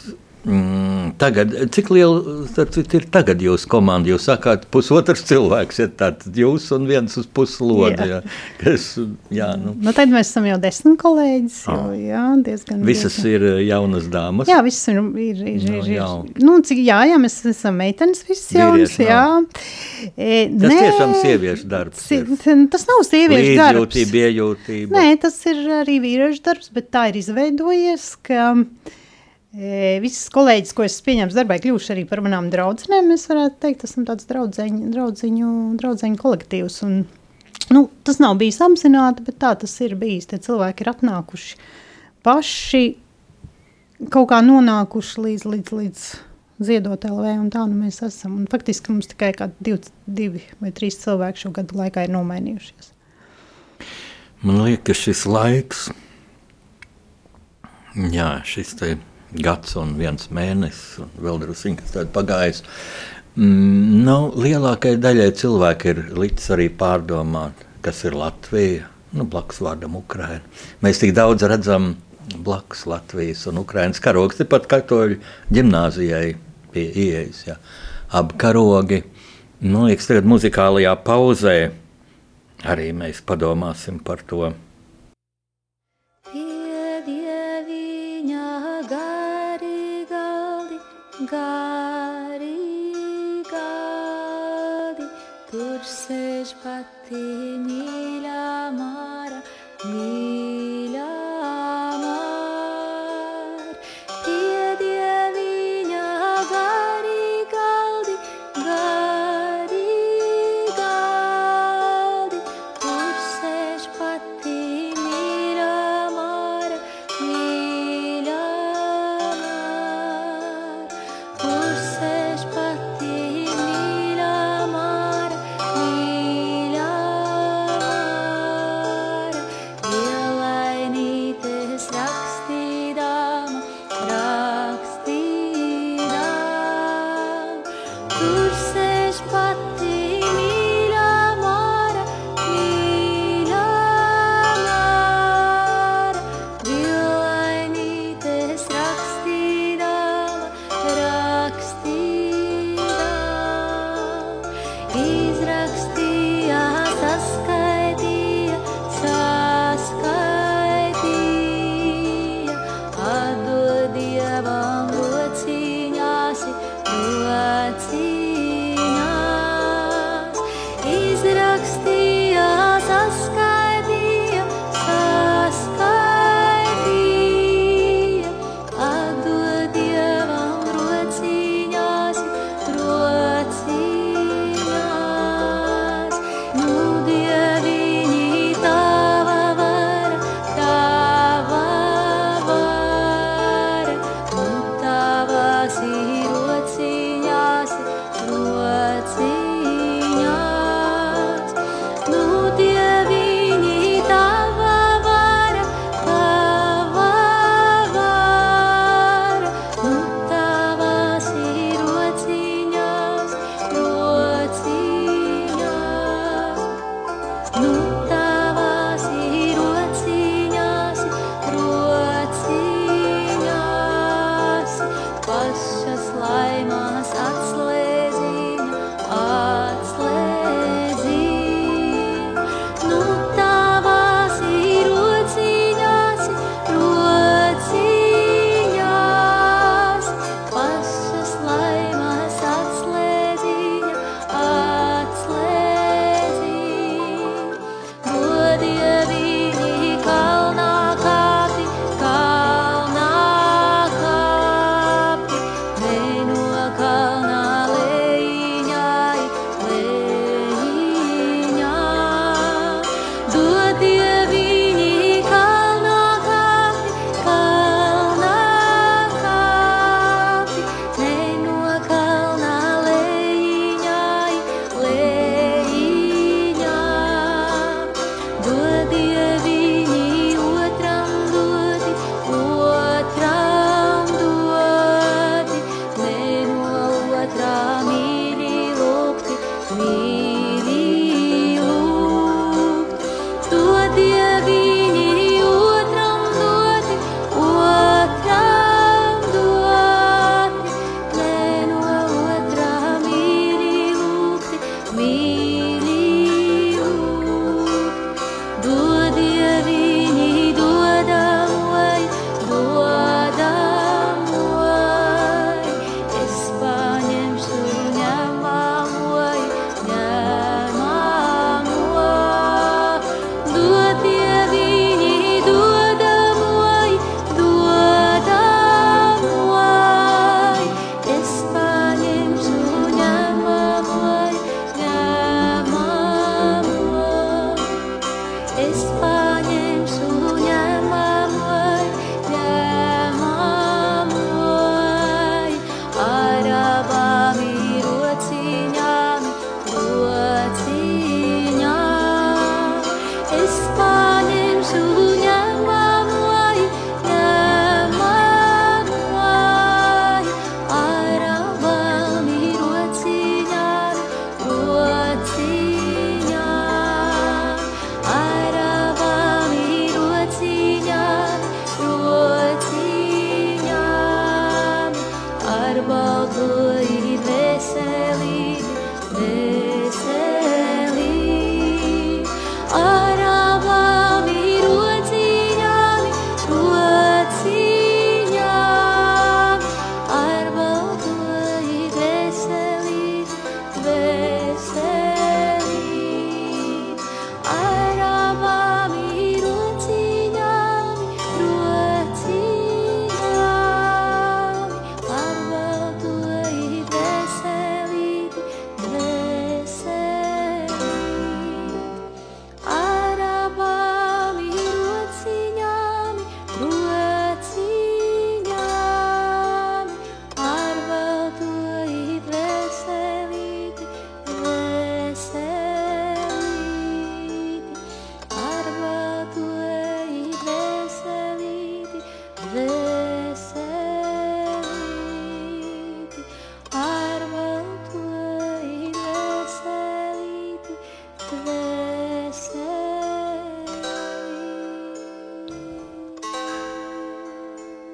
S1: Mm, tagad, cik liela ir tagad jūsu komanda? Jūs sakāt, pusotrs cilvēks ir tāds jūs un viens uz puslodi. Jā. Jā, kas, jā,
S2: nu. nu, tad mēs esam jau desmit kolēģis. Oh. Jo, jā, diezgan,
S1: visas diezgan. ir eh, jaunas dāmas.
S2: Jā, visas ir. ir, ir, ir, ir, ir. Nu, cik, jā, jā, mēs esam meitenes visas jaunas. Jā.
S1: E, tas nē, tiešām sieviešu darbs.
S2: Ir. Tas nav sieviešu darbs.
S1: Iejūtība.
S2: Nē, tas ir arī vīriešu darbs, bet tā ir izveidojies, ka E, visas kolēģis, ko es pieņēmu darbā, kļuvuši arī par manām draudzenēm. Mēs varētu teikt, esam tāds draudzeņu, draudzeņu, draudzeņu kolektīvs. Un, nu, tas nav bijis apzināti, bet tā tas ir bijis. Tie cilvēki ir atnākuši paši, kaut kā nonākuši līdz, līdz, līdz ziedot LV, un tā nu mēs esam. Un faktiski mums tikai divi, divi vai trīs cilvēki šo gadu laikā ir nomainījušies.
S1: Man liekas, šis laiks, jā, šis te ir gads un viens mēnesis, un vēl druskuļi, kas tādu pagājis. Mm, nu, lielākajai daļai cilvēki ir līdz arī pārdomāt, kas ir Latvija, nu, blakus vārdam Ukraina. Mēs tik daudz redzam blakus Latvijas un Ukrainas karogs, tepat katoļu ģimnāzijai pie ieejas. Ja. Abi karogi, nu, liekas, tagad muzikālajā pauzē arī mēs padomāsim par to.
S4: battemi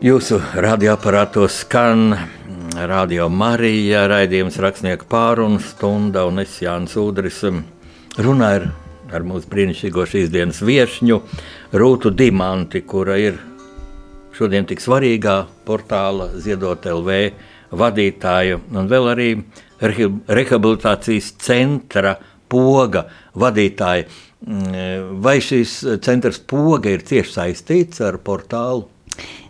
S1: Jūsu radioaparātos skan Radio Marija raidījums rakstnieku pārunu stunda un es Jānis Udris runāju ar, ar mūsu brīnišķīgo šīs dienas viešņu Rūtu Dimanti, kura ir šodien tik svarīgā portāla Ziedot LV vadītāja un vēl arī reha- rehabilitācijas centra poga vadītāja. Mm, Vai šis centrs poga ir cieši saistīts ar portālu?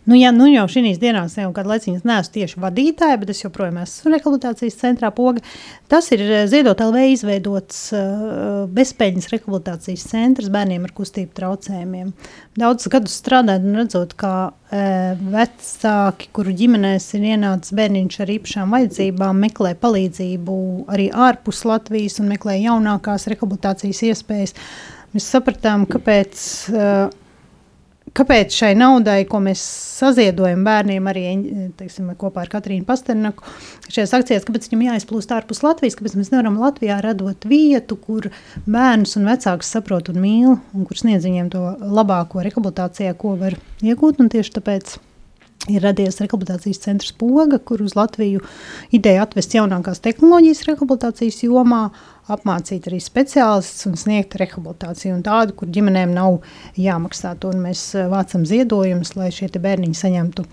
S2: Nu, jā, nu jau šīs dienās, jau kādu laiku neesmu tieši vadītāja, bet es joprojām esmu rehabilitācijas centrā poga. Tas ir eh, Ziedot LV izveidots uh, bezpēļņas rehabilitācijas centrs bērniem ar kustību traucējumiem. Daudzus gadus strādājot un redzot, kā uh, vecāki, kuru ģimenēs ir ienācis bērniņš ar īpašām vajadzībām, meklē palīdzību arī ārpus Latvijas un meklē jaunākās rehabilitācijas iespējas, mēs sapratām, kāpēc uh, Kāpēc šai naudai, ko mēs saziedojam bērniem, arī teiksim, kopā ar Katrīnu Pasternaku, šajās akcijās, kāpēc viņam jāizplūst ārpus Latvijas, kāpēc mēs nevaram Latvijā radot vietu, kur bērns un vecāks saprot un mīl, un kur sniedz viņiem to labāko rehabilitācijā, ko var iegūt. Tieši tāpēc ir radies rehabilitācijas centrs Poga, kur uz Latviju ideja atvest jaunākās tehnoloģijas rehabilitācijas jomā, apmācīt arī speciālistus un sniegt rehabilitāciju. Un tādu, kur ģimenēm nav jāmaksā. Un mēs eh, vācam ziedojumus, lai šie bērniņi saņemtu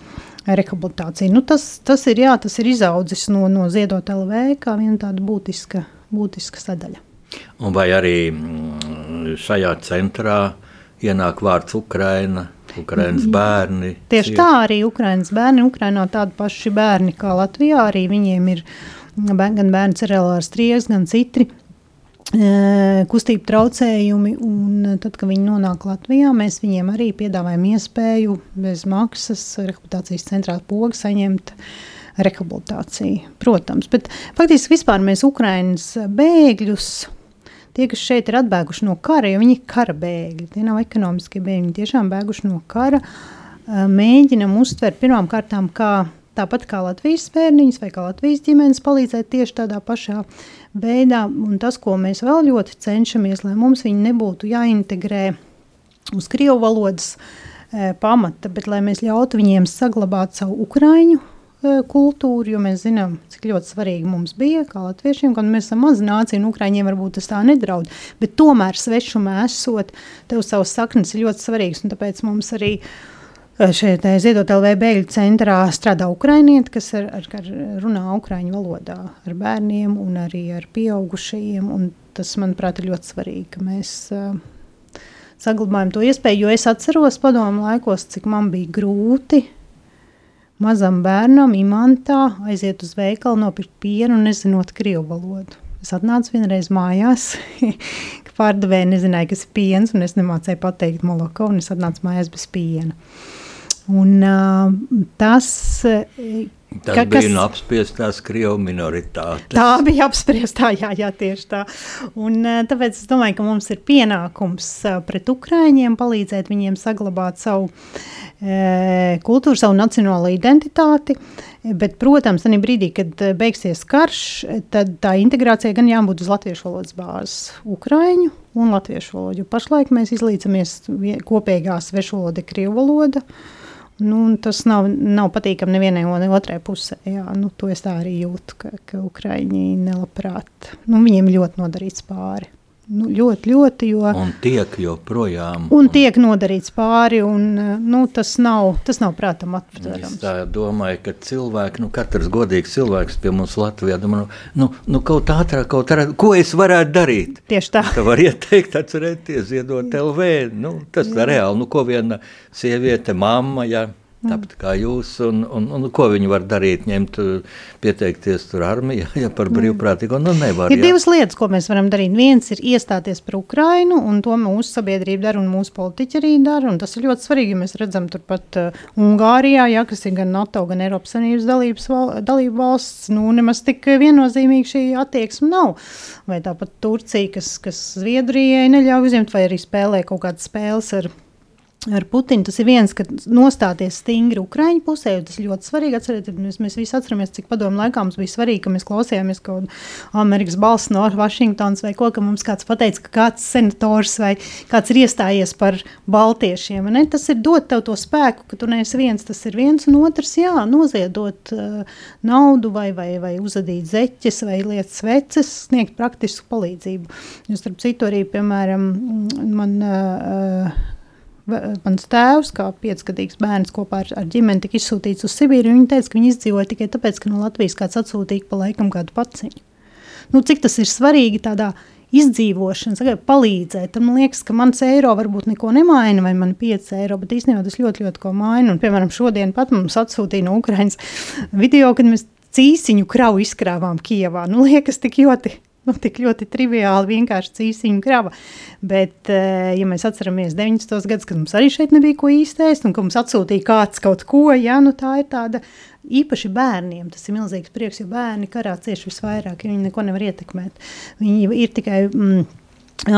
S2: rehabilitāciju. Nu, tas, tas, ir, jā, tas ir izaudzis no, no Ziedot LV kā viena tāda būtiska, būtiska sadaļa.
S1: Un vai arī mm, šajā centrā ienāk vārds Ukraina, Ukrainas bērni?
S2: Tieši tā arī Ukraiņas bērni. Ukrainā tādi paši bērni kā Latvijā. Arī viņiem ir gan bērns ar LR striegas, gan citi e, kustību traucējumi. Un tad, kad viņi nonāk Latvijā, mēs viņiem arī piedāvājam iespēju bez maksas rehabilitācijas centrā pogu saņemt rehabilitāciju. Protams, bet faktiski vispār mēs Ukraiņas bēgļus. Tie, kas šeit ir atbēguši no kara, jo viņi ir kara bēgļi, tie nav ekonomiskie bēgļi, viņi tiešām bēguši no kara, ā, mēģinam uztvert pirmām kārtām kā tāpat kā Latvijas bērniņus vai kā Latvijas ģimenes palīdzēt tieši tādā pašā veidā. Un tas, ko mēs vēl ļoti cenšamies, lai mums viņi nebūtu jāintegrē uz krievu valodas e, pamata, bet lai mēs ļautu viņiem saglabāt savu ukraiņu kultūru, jo mēs zinām, cik ļoti svarīgi mums bija, kā latviešiem, kad mēs esam maza nācija, un ukraiņiem varbūt tas tā nedraud, bet tomēr svešumā esot, tev savas saknes ir ļoti svarīgas, un tāpēc mums arī e, šeit Ziedot LV bēgļu centrā strādā ukrainieti, kas ar, ar, ar runā ukraiņu valodā ar bērniem un arī ar pieaugušajiem, un tas, manuprāt, ir ļoti svarīgi, ka mēs uh, saglabājam to iespēju, jo es atceros padomu laikos, cik man bija grūti mazam bērnam, imantā, aiziet uz veikalu, nopirkt pienu, nezinot krievu valodu. Es atnācu vienreiz mājās, *laughs* ka pārdevēja nezināja, kas ir piens, un es nemācēju pateikt moloko, un es atnācu mājās bez piena. Un uh, tas,
S1: Tas
S2: ka-
S1: bija
S2: kas-
S1: no apspiestās Krievu minoritātes.
S2: Tā bija apspriestā, *laughs* jā, jā, tieši tā. Un, tāpēc es domāju, ka mums ir pienākums pret Ukrāņiem palīdzēt viņiem saglabāt savu kultūru, savu nacionālo identitāti. Bet, protams, tajā brīdī, kad eh, beigsies karš, tad tā integrācija gan jābūt uz latviešu valodas bāzes, ukrāņu un latviešu valodu. Pašlaik mēs izlīdzamies kopīgā svešu valoda, krievu valoda. Nu, tas nav, nav patīkami nevienai ne otrai pusē. Jā, nu, to es tā arī jūtu, ka, ka Ukrāņi nelabprāt. Nu, viņiem ļoti nodarīts pāri. Nu, ļoti, ļoti. Jo,
S1: Un tiek joprojām.
S2: un tiek nodarīts pāri, un nu, tas, nav, tas nav prātam
S1: Es
S2: atverams.
S1: tā domāju, ka cilvēki, nu, katrs godīgs cilvēks pie mums Latvijā domā, nu, nu, kaut ātrāk, kaut ātrāk, ko es varētu darīt?
S2: Tieši tā.
S1: Ka var ieteikt, atcerieties, ziedot LV. Nu, tas ir reāli. Nu, ko viena sieviete, mamma, ja, tāpat kā jūs, un, un, un ko viņi var darīt, ņemt, uh, pieteikties tur armijā, *laughs* ja par brīvprātīgo, nu nevar.
S2: Ir
S1: ja.
S2: divas lietas, ko mēs varam darīt. Viens ir iestāties par Ukrajinu, un to mūsu sabiedrība dara, un mūsu politiķi arī dara. un Tas ir ļoti svarīgi, jo mēs redzam, turpat uh, Ungārijā, ja, kas ir gan NATO, gan Eiropas Savienības val, dalība valsts, nu, nemaz tik viennozīmīgi šī attieksme nav. Vai tāpat Turcija, kas, kas Zviedrijai neļauj uzņemt, vai arī spēlē kaut kādas spēles ar. Ar Putinu. Tas ir viens, ka nostāties stingri Ukraiņu pusē, jo tas ļoti svarīgi. Atcerieties, mēs, mēs visi atceramies, cik padomu laikā mums bija svarīgi, ka mēs klausījāmies kaut kādu Amerikas balss no Vašingtonas vai ko, ka mums kāds pateica, ka kāds senators vai kāds ir iestājies par baltiešiem. Ne? Tas ir dot tev to spēku, ka tu neesi viens, tas ir viens un otrs, jā, noziedot uh, naudu vai, vai, vai uzadīt zeķes vai lietas sveces, sniegt praktisku palīdzību. Jo starp citu arī, piemēram, man uh, Mans tēvs, kā piecgadīgs bērns, kopā ar, ar ģimeni tika izsūtīts uz Sibīru. Viņa teica, ka viņi izdzīvoja tikai tāpēc, ka no Latvijas kāds atsūtīja pa laikam kādu paciņu. Nu, cik tas ir svarīgi tādā izdzīvošanas, sakai, palīdzēt. Man liekas, ka mans eiro varbūt neko nemaina, vai man 5 eiro, bet īstenībā tas ļoti, ļoti ko maina. Un, piemēram, šodien pat mums atsūtīja no Ukrainas video, kad mēs cīsiņu kravu izkrāvām Kijavā. Nu, liekas, tik ļoti nu, tik ļoti triviāli, vienkārši cīsiņu krava. Bet, eh, ja mēs atceramies 90. gadus, kad mums arī šeit nebija ko īstēst, un ka mums atsūtīja kāds kaut ko, ja, nu, tā ir tāda īpaši bērniem. Tas ir milzīgs prieks, jo bērni karā cieši visvairāk, ja viņi neko nevar ietekmēt. Viņi ir tikai mm,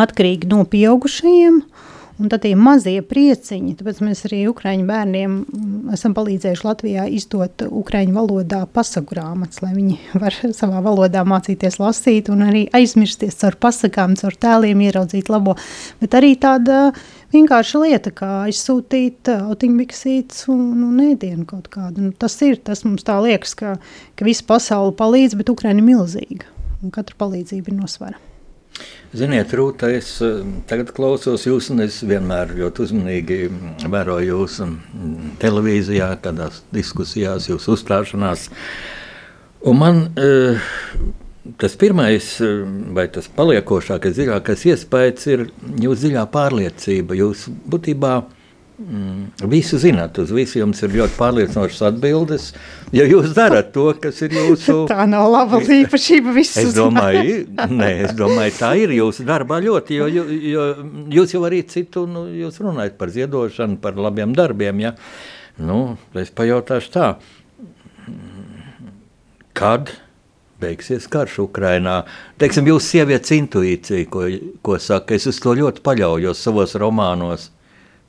S2: atkarīgi no pieaugušajiem. Uh, Un tad tie mazie prieciņi, tāpēc mēs arī Ukrāņu bērniem esam palīdzējuši Latvijā izdot Ukrāņu valodā pasaku grāmatas, lai viņi *laughs* var savā valodā mācīties lasīt un arī aizmirsties caur pasakām, caur tēliem, ieraudzīt labo. Bet arī tāda vienkārša lieta, kā aizsūtīt autiņbiksītes un, un ēdienu kaut kādu. Nu, tas ir, tas mums tā liekas, ka, ka visa pasaule palīdz, bet Ukraina ir milzīga un katra palīdzība ir nosvara.
S1: Ziniet, Rūta, es eh, tagad klausos jūs, un es vienmēr ļoti uzmanīgi vēroju jūs mm, televīzijā, kādās diskusijās, jūsu uzstāšanās. Un man eh, tas pirmais, eh, vai tas paliekošākais, dziļākais iespējas ir jūsu dziļā pārliecība. Jūs būtībā Mm, visu zināt, uz visu jums ir ļoti pārliecinošas atbildes. Ja jūs darat to, kas ir jūsu. *laughs*
S2: tā nav laba īpašība.
S1: es domāju, nē, es domāju, tā ir jūsu darbā ļoti. Jo, jo, jo jūs jau arī citu, nu, runājat par ziedošanu, par labiem darbiem. Ja? Nu, es pajautāšu tā, kad beigsies karš Ukrainā. Teiksim, jūsu sievietes intuīcija, ko, ko saka, es uz to ļoti paļaujos savos romānos.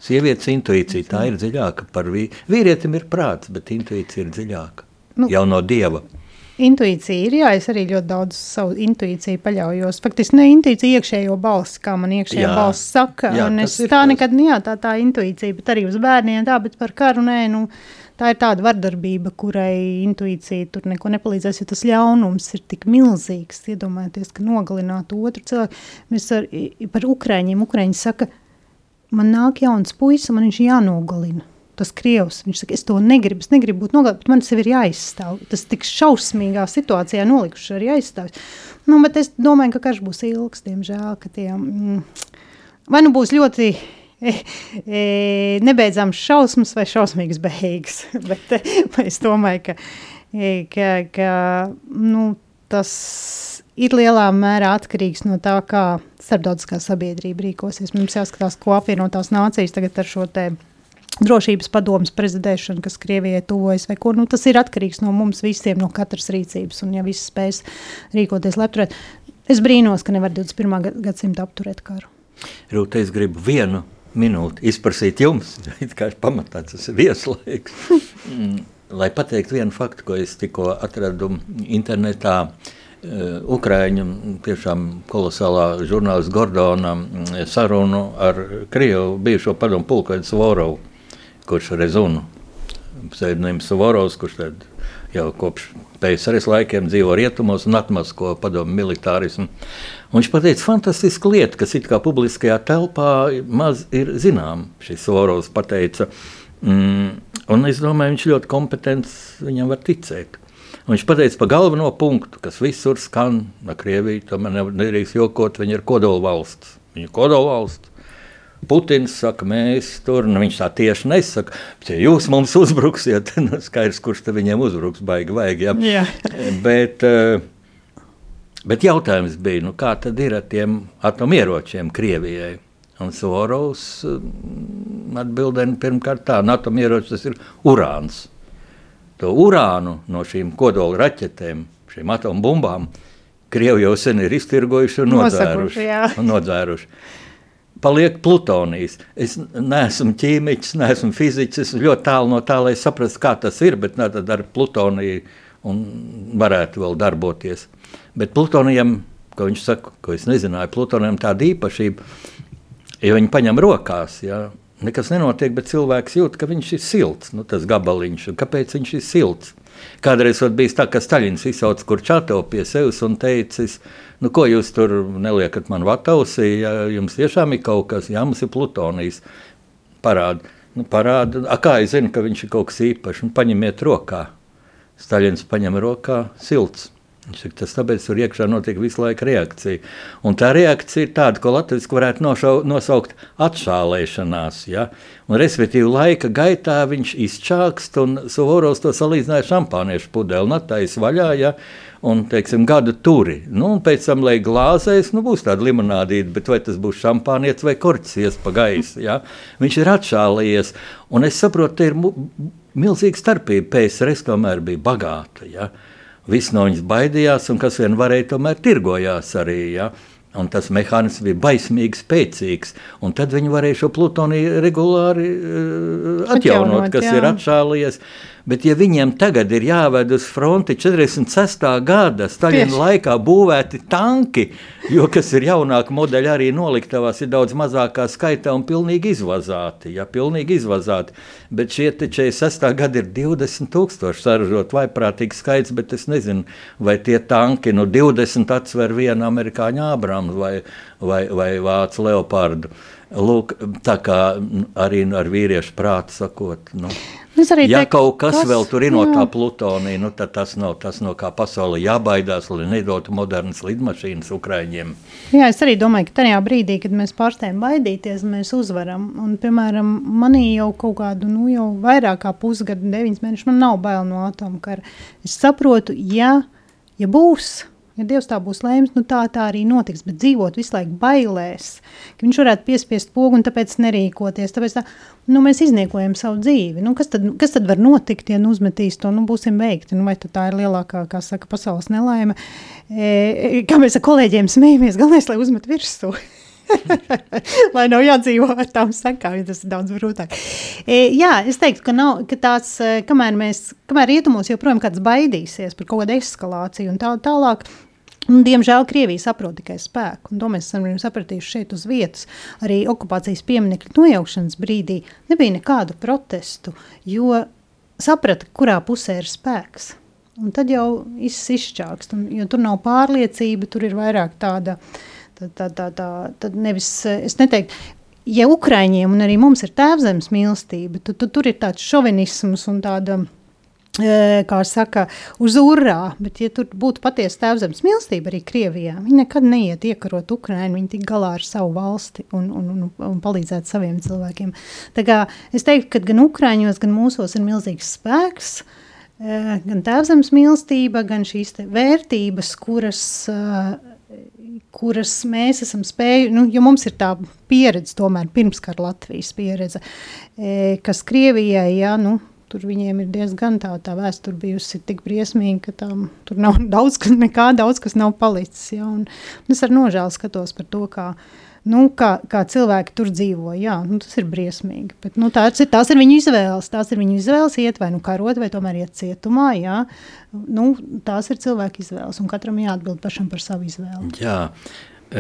S1: Sievietes intuīcija tā ir dziļāka par vīri. Vīrietim ir prāts, bet intuīcija ir dziļāka. Nu, jau no dieva.
S2: Intuīcija ir, jā, es arī ļoti daudz savu intuīciju paļaujos. Faktiski ne intuīcija, iekšējo balsi, kā man iekšējā jā, balss saka. Jā, es tā tas. nekad, nu jā, tā tā intuīcija, bet arī uz bērniem tā, bet par karu nē, nu, tā ir tāda vardarbība, kurai intuīcija tur neko nepalīdzēs, jo tas ļaunums ir tik milzīgs. Iedomājieties, ka nogalināt otru cilvēku. Mēs ar, par Ukraiņiem, Ukraiņi saka, man nāk jauns puisis, man viņš jānogalina. Tas krievs, viņš saka, es to negribu, es negribu būt nogalināts, bet man sev ir jāizstāv. Tas tik šausmīgā situācijā nolikuši arī aizstāvis. Nu, bet es domāju, ka karš būs ilgs, diemžēl, ka tie, mm, vai nu būs ļoti *laughs* e, e, nebeidzams šausmas vai šausmīgas beigas, *laughs* bet *laughs* e, es domāju, ka, e, ka, ka nu, tas ir lielā mērā atkarīgs no tā, kā starptautiskā sabiedrība rīkosies. Mums jāskatās, ko apvienotās nācijas tagad ar šo te drošības padomus prezidēšanu, kas Krievijai tuvojas, vai ko. Nu, tas ir atkarīgs no mums visiem, no katras rīcības, un ja viss spēs rīkoties, lai apturētu. Es brīnos, ka nevar 21. gadsimta apturēt karu.
S1: Rūta, es gribu vienu minūti izprasīt jums, *laughs* kā pamatā tas ir vieslaiks, *laughs* mm, lai pateiktu vienu faktu, ko es tikko atradu internetā. Uh, Eh, Ukrāņu tiešām kolosālā žurnālista Gordona mm, sarunu ar Krievu bijušo padomu pulkvedu Svorovu, kurš Rezunu, pseidonīms Svorovs, kurš tad jau kopš PSRS laikiem dzīvo rietumos un atmasko padomu militārismu. Un viņš pateica fantastisku lietu, kas it kā publiskajā telpā maz ir zinām. Šis Svorovs pateica, mm, un es domāju, viņš ļoti kompetents, viņam var ticēt. Viņš pateica par galveno punktu, kas visur skan, no Krievijas, tomēr nedrīkst jokot, viņi ir kodolvalsts. Viņi ir kodolvalsts. Putins saka, mēs tur, nu, viņš tā tieši nesaka, bet ja jūs mums uzbruksiet, tad *laughs* nu, skaidrs, kurš te viņiem uzbruks, baigi vajag. Ja? Jā. bet, eh, bet jautājums bija, nu, kā tad ir ar tiem atomieročiem Krievijai? Un Sorovs mm, atbildēja pirmkārt tā, no atomieročs tas ir urāns to urānu no šīm kodola raķetēm, šīm atombumbām, Krievi jau sen ir iztirgojuši un nodzēruši. un nodzēruši. paliek plutonijas. Es neesmu ķīmiķis, neesmu fiziķis, es ļoti tālu no tā, lai saprastu, kā tas ir, bet nā, tad ar plutoniju un varētu vēl darboties. Bet plutonijam, ko viņš saka, ko es nezināju, plutonijam tāda īpašība, ja viņi paņem rokās, ja, nekas nenotiek, bet cilvēks jūt, ka viņš ir silts, nu, tas gabaliņš, un kāpēc viņš ir silts. Kādreiz bija tā, ka Staļins izsauca Kurčāto pie sevis un teicis, nu, ko jūs tur neliekat man vatausī, ja jums tiešām ir kaut kas, jā, mums ir plutonijas. Parāda, nu, parāda. A, kā es zinu, ka viņš ir kaut kas īpašs, nu, paņemiet rokā. Staļins paņem rokā silts. Viņš saka, tas tāpēc tur iekšā notiek visu laiku reakcija. Un tā reakcija ir tāda, ko latviešu varētu nošau, nosaukt atšālēšanās. Ja? Un, respektīvi, laika gaitā viņš izčākst, un Suvorovs to salīdzināja šampāniešu pudeli, natais vaļā, ja? un, teiksim, gadu turi. Nu, un pēc tam, lai glāzēs, nu, būs tāda limonādīte, bet vai tas būs šampānietis vai korķis pa gaisu, ja? viņš ir atšālējies. Un es saprotu, te ir milzīga starpība. PSRS tomēr bija bagāta. Ja? Visi no viņas baidījās, un kas vien varēja, tomēr tirgojās arī. Ja? Un tas mehānisms bija baismīgi spēcīgs. Tad viņi varēja šo plutoniju regulāri uh, atjaunot,
S2: Atjaunot,
S1: kas
S2: jā.
S1: ir atšālies. Bet, ja viņiem tagad ir jāved uz fronti 46. gada Staļina laikā būvēti tanki, jo kas ir jaunāka modeļa, arī noliktavās ir daudz mazākā skaitā un pilnīgi izvazāti. Ja, pilnīgi izvazāti. Bet šie te 46. gadi ir 20,000 saražot, vaiprātīgs skaits, bet es nezinu, vai tie tanki no 20 atsver vienu amerikāņu Ābrāmu vai, vai, vai vācu leopardu. Lūk, tā kā arī ar vīriešu prātu sakot. Nu. Ja
S2: teiktu,
S1: kaut kas, kas vēl tur ir no tā plutonija, nu, tad tas nav tas, no kā pasaule jābaidās, lai nedotu modernas lidmašīnas Ukraiņiem.
S2: Jā, es arī domāju, ka tajā brīdī, kad mēs pārstājam baidīties, mēs uzvaram. Un, piemēram, manī jau kaut kādu, nu, jau vairāk kā pusgadu, deviņas mēnešus, man nav bail no atomkara. Es saprotu, ja, ja būs. Ja Dievs tā būs lēms, nu tā, tā arī notiks. Bet dzīvot visu laiku bailēs, ka viņš varētu piespiest pogu un tāpēc nerīkoties. Tāpēc tā, nu, mēs izniekojam savu dzīvi. Nu, kas, tad, kas tad var notikt, ja nu uzmetīs to? Nu, būsim veikti. Nu, vai tā ir lielākā, kā saka, pasaules nelaime? E, kā mēs ar kolēģiem smējamies, galvenais, lai uzmet virsū. *laughs* *laughs* Lai nav jādzīvo ar tām sekām, jo tas ir daudz grūtāk. E, jā, es teiktu, ka, nav, ka tās, e, kamēr mēs, kamēr rietumos joprojām kāds baidīsies par kaut kādu eskalāciju un tā tālāk, Un, diemžēl Krievija saprot tikai spēku, un to mēs esam sapratījuši šeit uz vietas. Arī okupācijas pieminiektu nojaukšanas brīdī nebija nekādu protestu, jo saprata, kurā pusē ir spēks. Un tad jau viss izšķākst, un, jo tur nav pārliecība, tur ir vairāk tāda, tā, tā, tā, tā tad nevis, eh, es neteiktu, ja Ukraiņiem un arī mums ir tēvzemes mīlestība, tad, tad tur ir tāds šovinisms un tāda, eh, kā saka, uz urā, bet ja tur būtu patiesa tēvzemes mīlestība arī Krievijā, viņi nekad neiet iekarot Ukrainu, viņi tik galā ar savu valsti un, un, un, un palīdzēt saviem cilvēkiem. Tā kā es teiktu, ka gan Ukraiņos, gan mūsos ir milzīgs spēks, eh, gan tēvzemes mīlestība, gan šīs vērtības, kuras, eh, kuras mēs esam spējuši, nu, jo mums ir tā pieredze tomēr pirmskara Latvijas pieredze, eh, kas Krievijai, ja, nu, tur viņiem ir diezgan tā, tā vēsture bijusi tik briesmīga, ka tam tur nav *laughs* daudz, kas, nekā daudz, kas nav palicis, ja, un, es ar nožēlu skatos par to, kā, nu, kā, kā cilvēki tur dzīvo. Jā, nu, tas ir briesmīgi. Bet, nu, tās, ir, tās ir viņu izvēles. Tās ir viņu izvēles iet vai nu karot, vai tomēr iet cietumā. Jā. Nu, tās ir cilvēku izvēles, un katram jāatbild pašam par savu izvēli.
S1: Jā.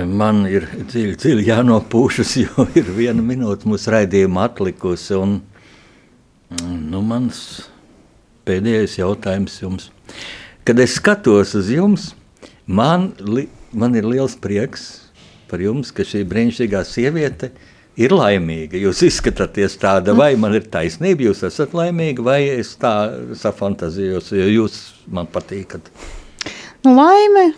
S1: Man ir dziļi, dziļi jānopūšas, *laughs* jo ir viena minūte mūsu raidījuma atlikusi. Un, nu, mans pēdējais jautājums jums. Kad es skatos uz jums, man, li, man ir liels prieks par jums, ka šī brīnišķīgā sieviete ir laimīga. Jūs izskatāties tāda, vai man ir taisnība, jūs esat laimīga, vai es tā safantazējos, jo jūs man patīkat.
S2: Nu, laime,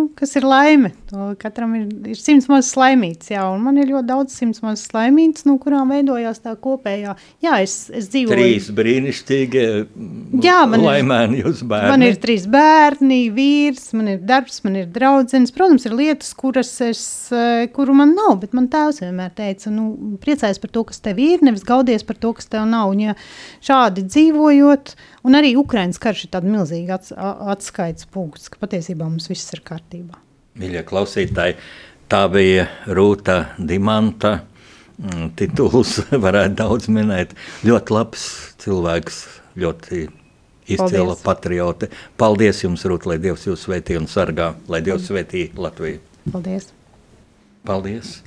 S2: nu, kas ir laime? To katram ir, ir simts mazas laimītas, jā, un man ir ļoti daudz simts mazas laimītas, no kurām veidojās tā kopējā. Jā, es, es dzīvoju.
S1: Trīs brīnišķīgi
S2: Jā, man
S1: laimēni jūs bērni.
S2: Man ir trīs bērni, vīrs, man ir darbs, man ir draudzenes. Protams, ir lietas, kuras es, eh, kuru man nav, bet man tēvs vienmēr teica, nu, priecājies par to, kas tev ir, nevis gaudies par to, kas tev nav. Un, ja šādi dzīvojot, un arī Ukraiņas karš ir tāds milzīgs ats, atskaites punkts, ka patiesībā mums viss ir kārtībā.
S1: Mīļie klausītāji, Tā bija Rūta Dimanta. Mm, Tituls *laughs* varētu daudz minēt. Ļoti labs cilvēks, ļoti izcila patriote. Paldies jums, Rūt, lai Dievs jūs svētī un sargā, lai Dievs svētī Latviju.
S2: Paldies!
S1: Paldies!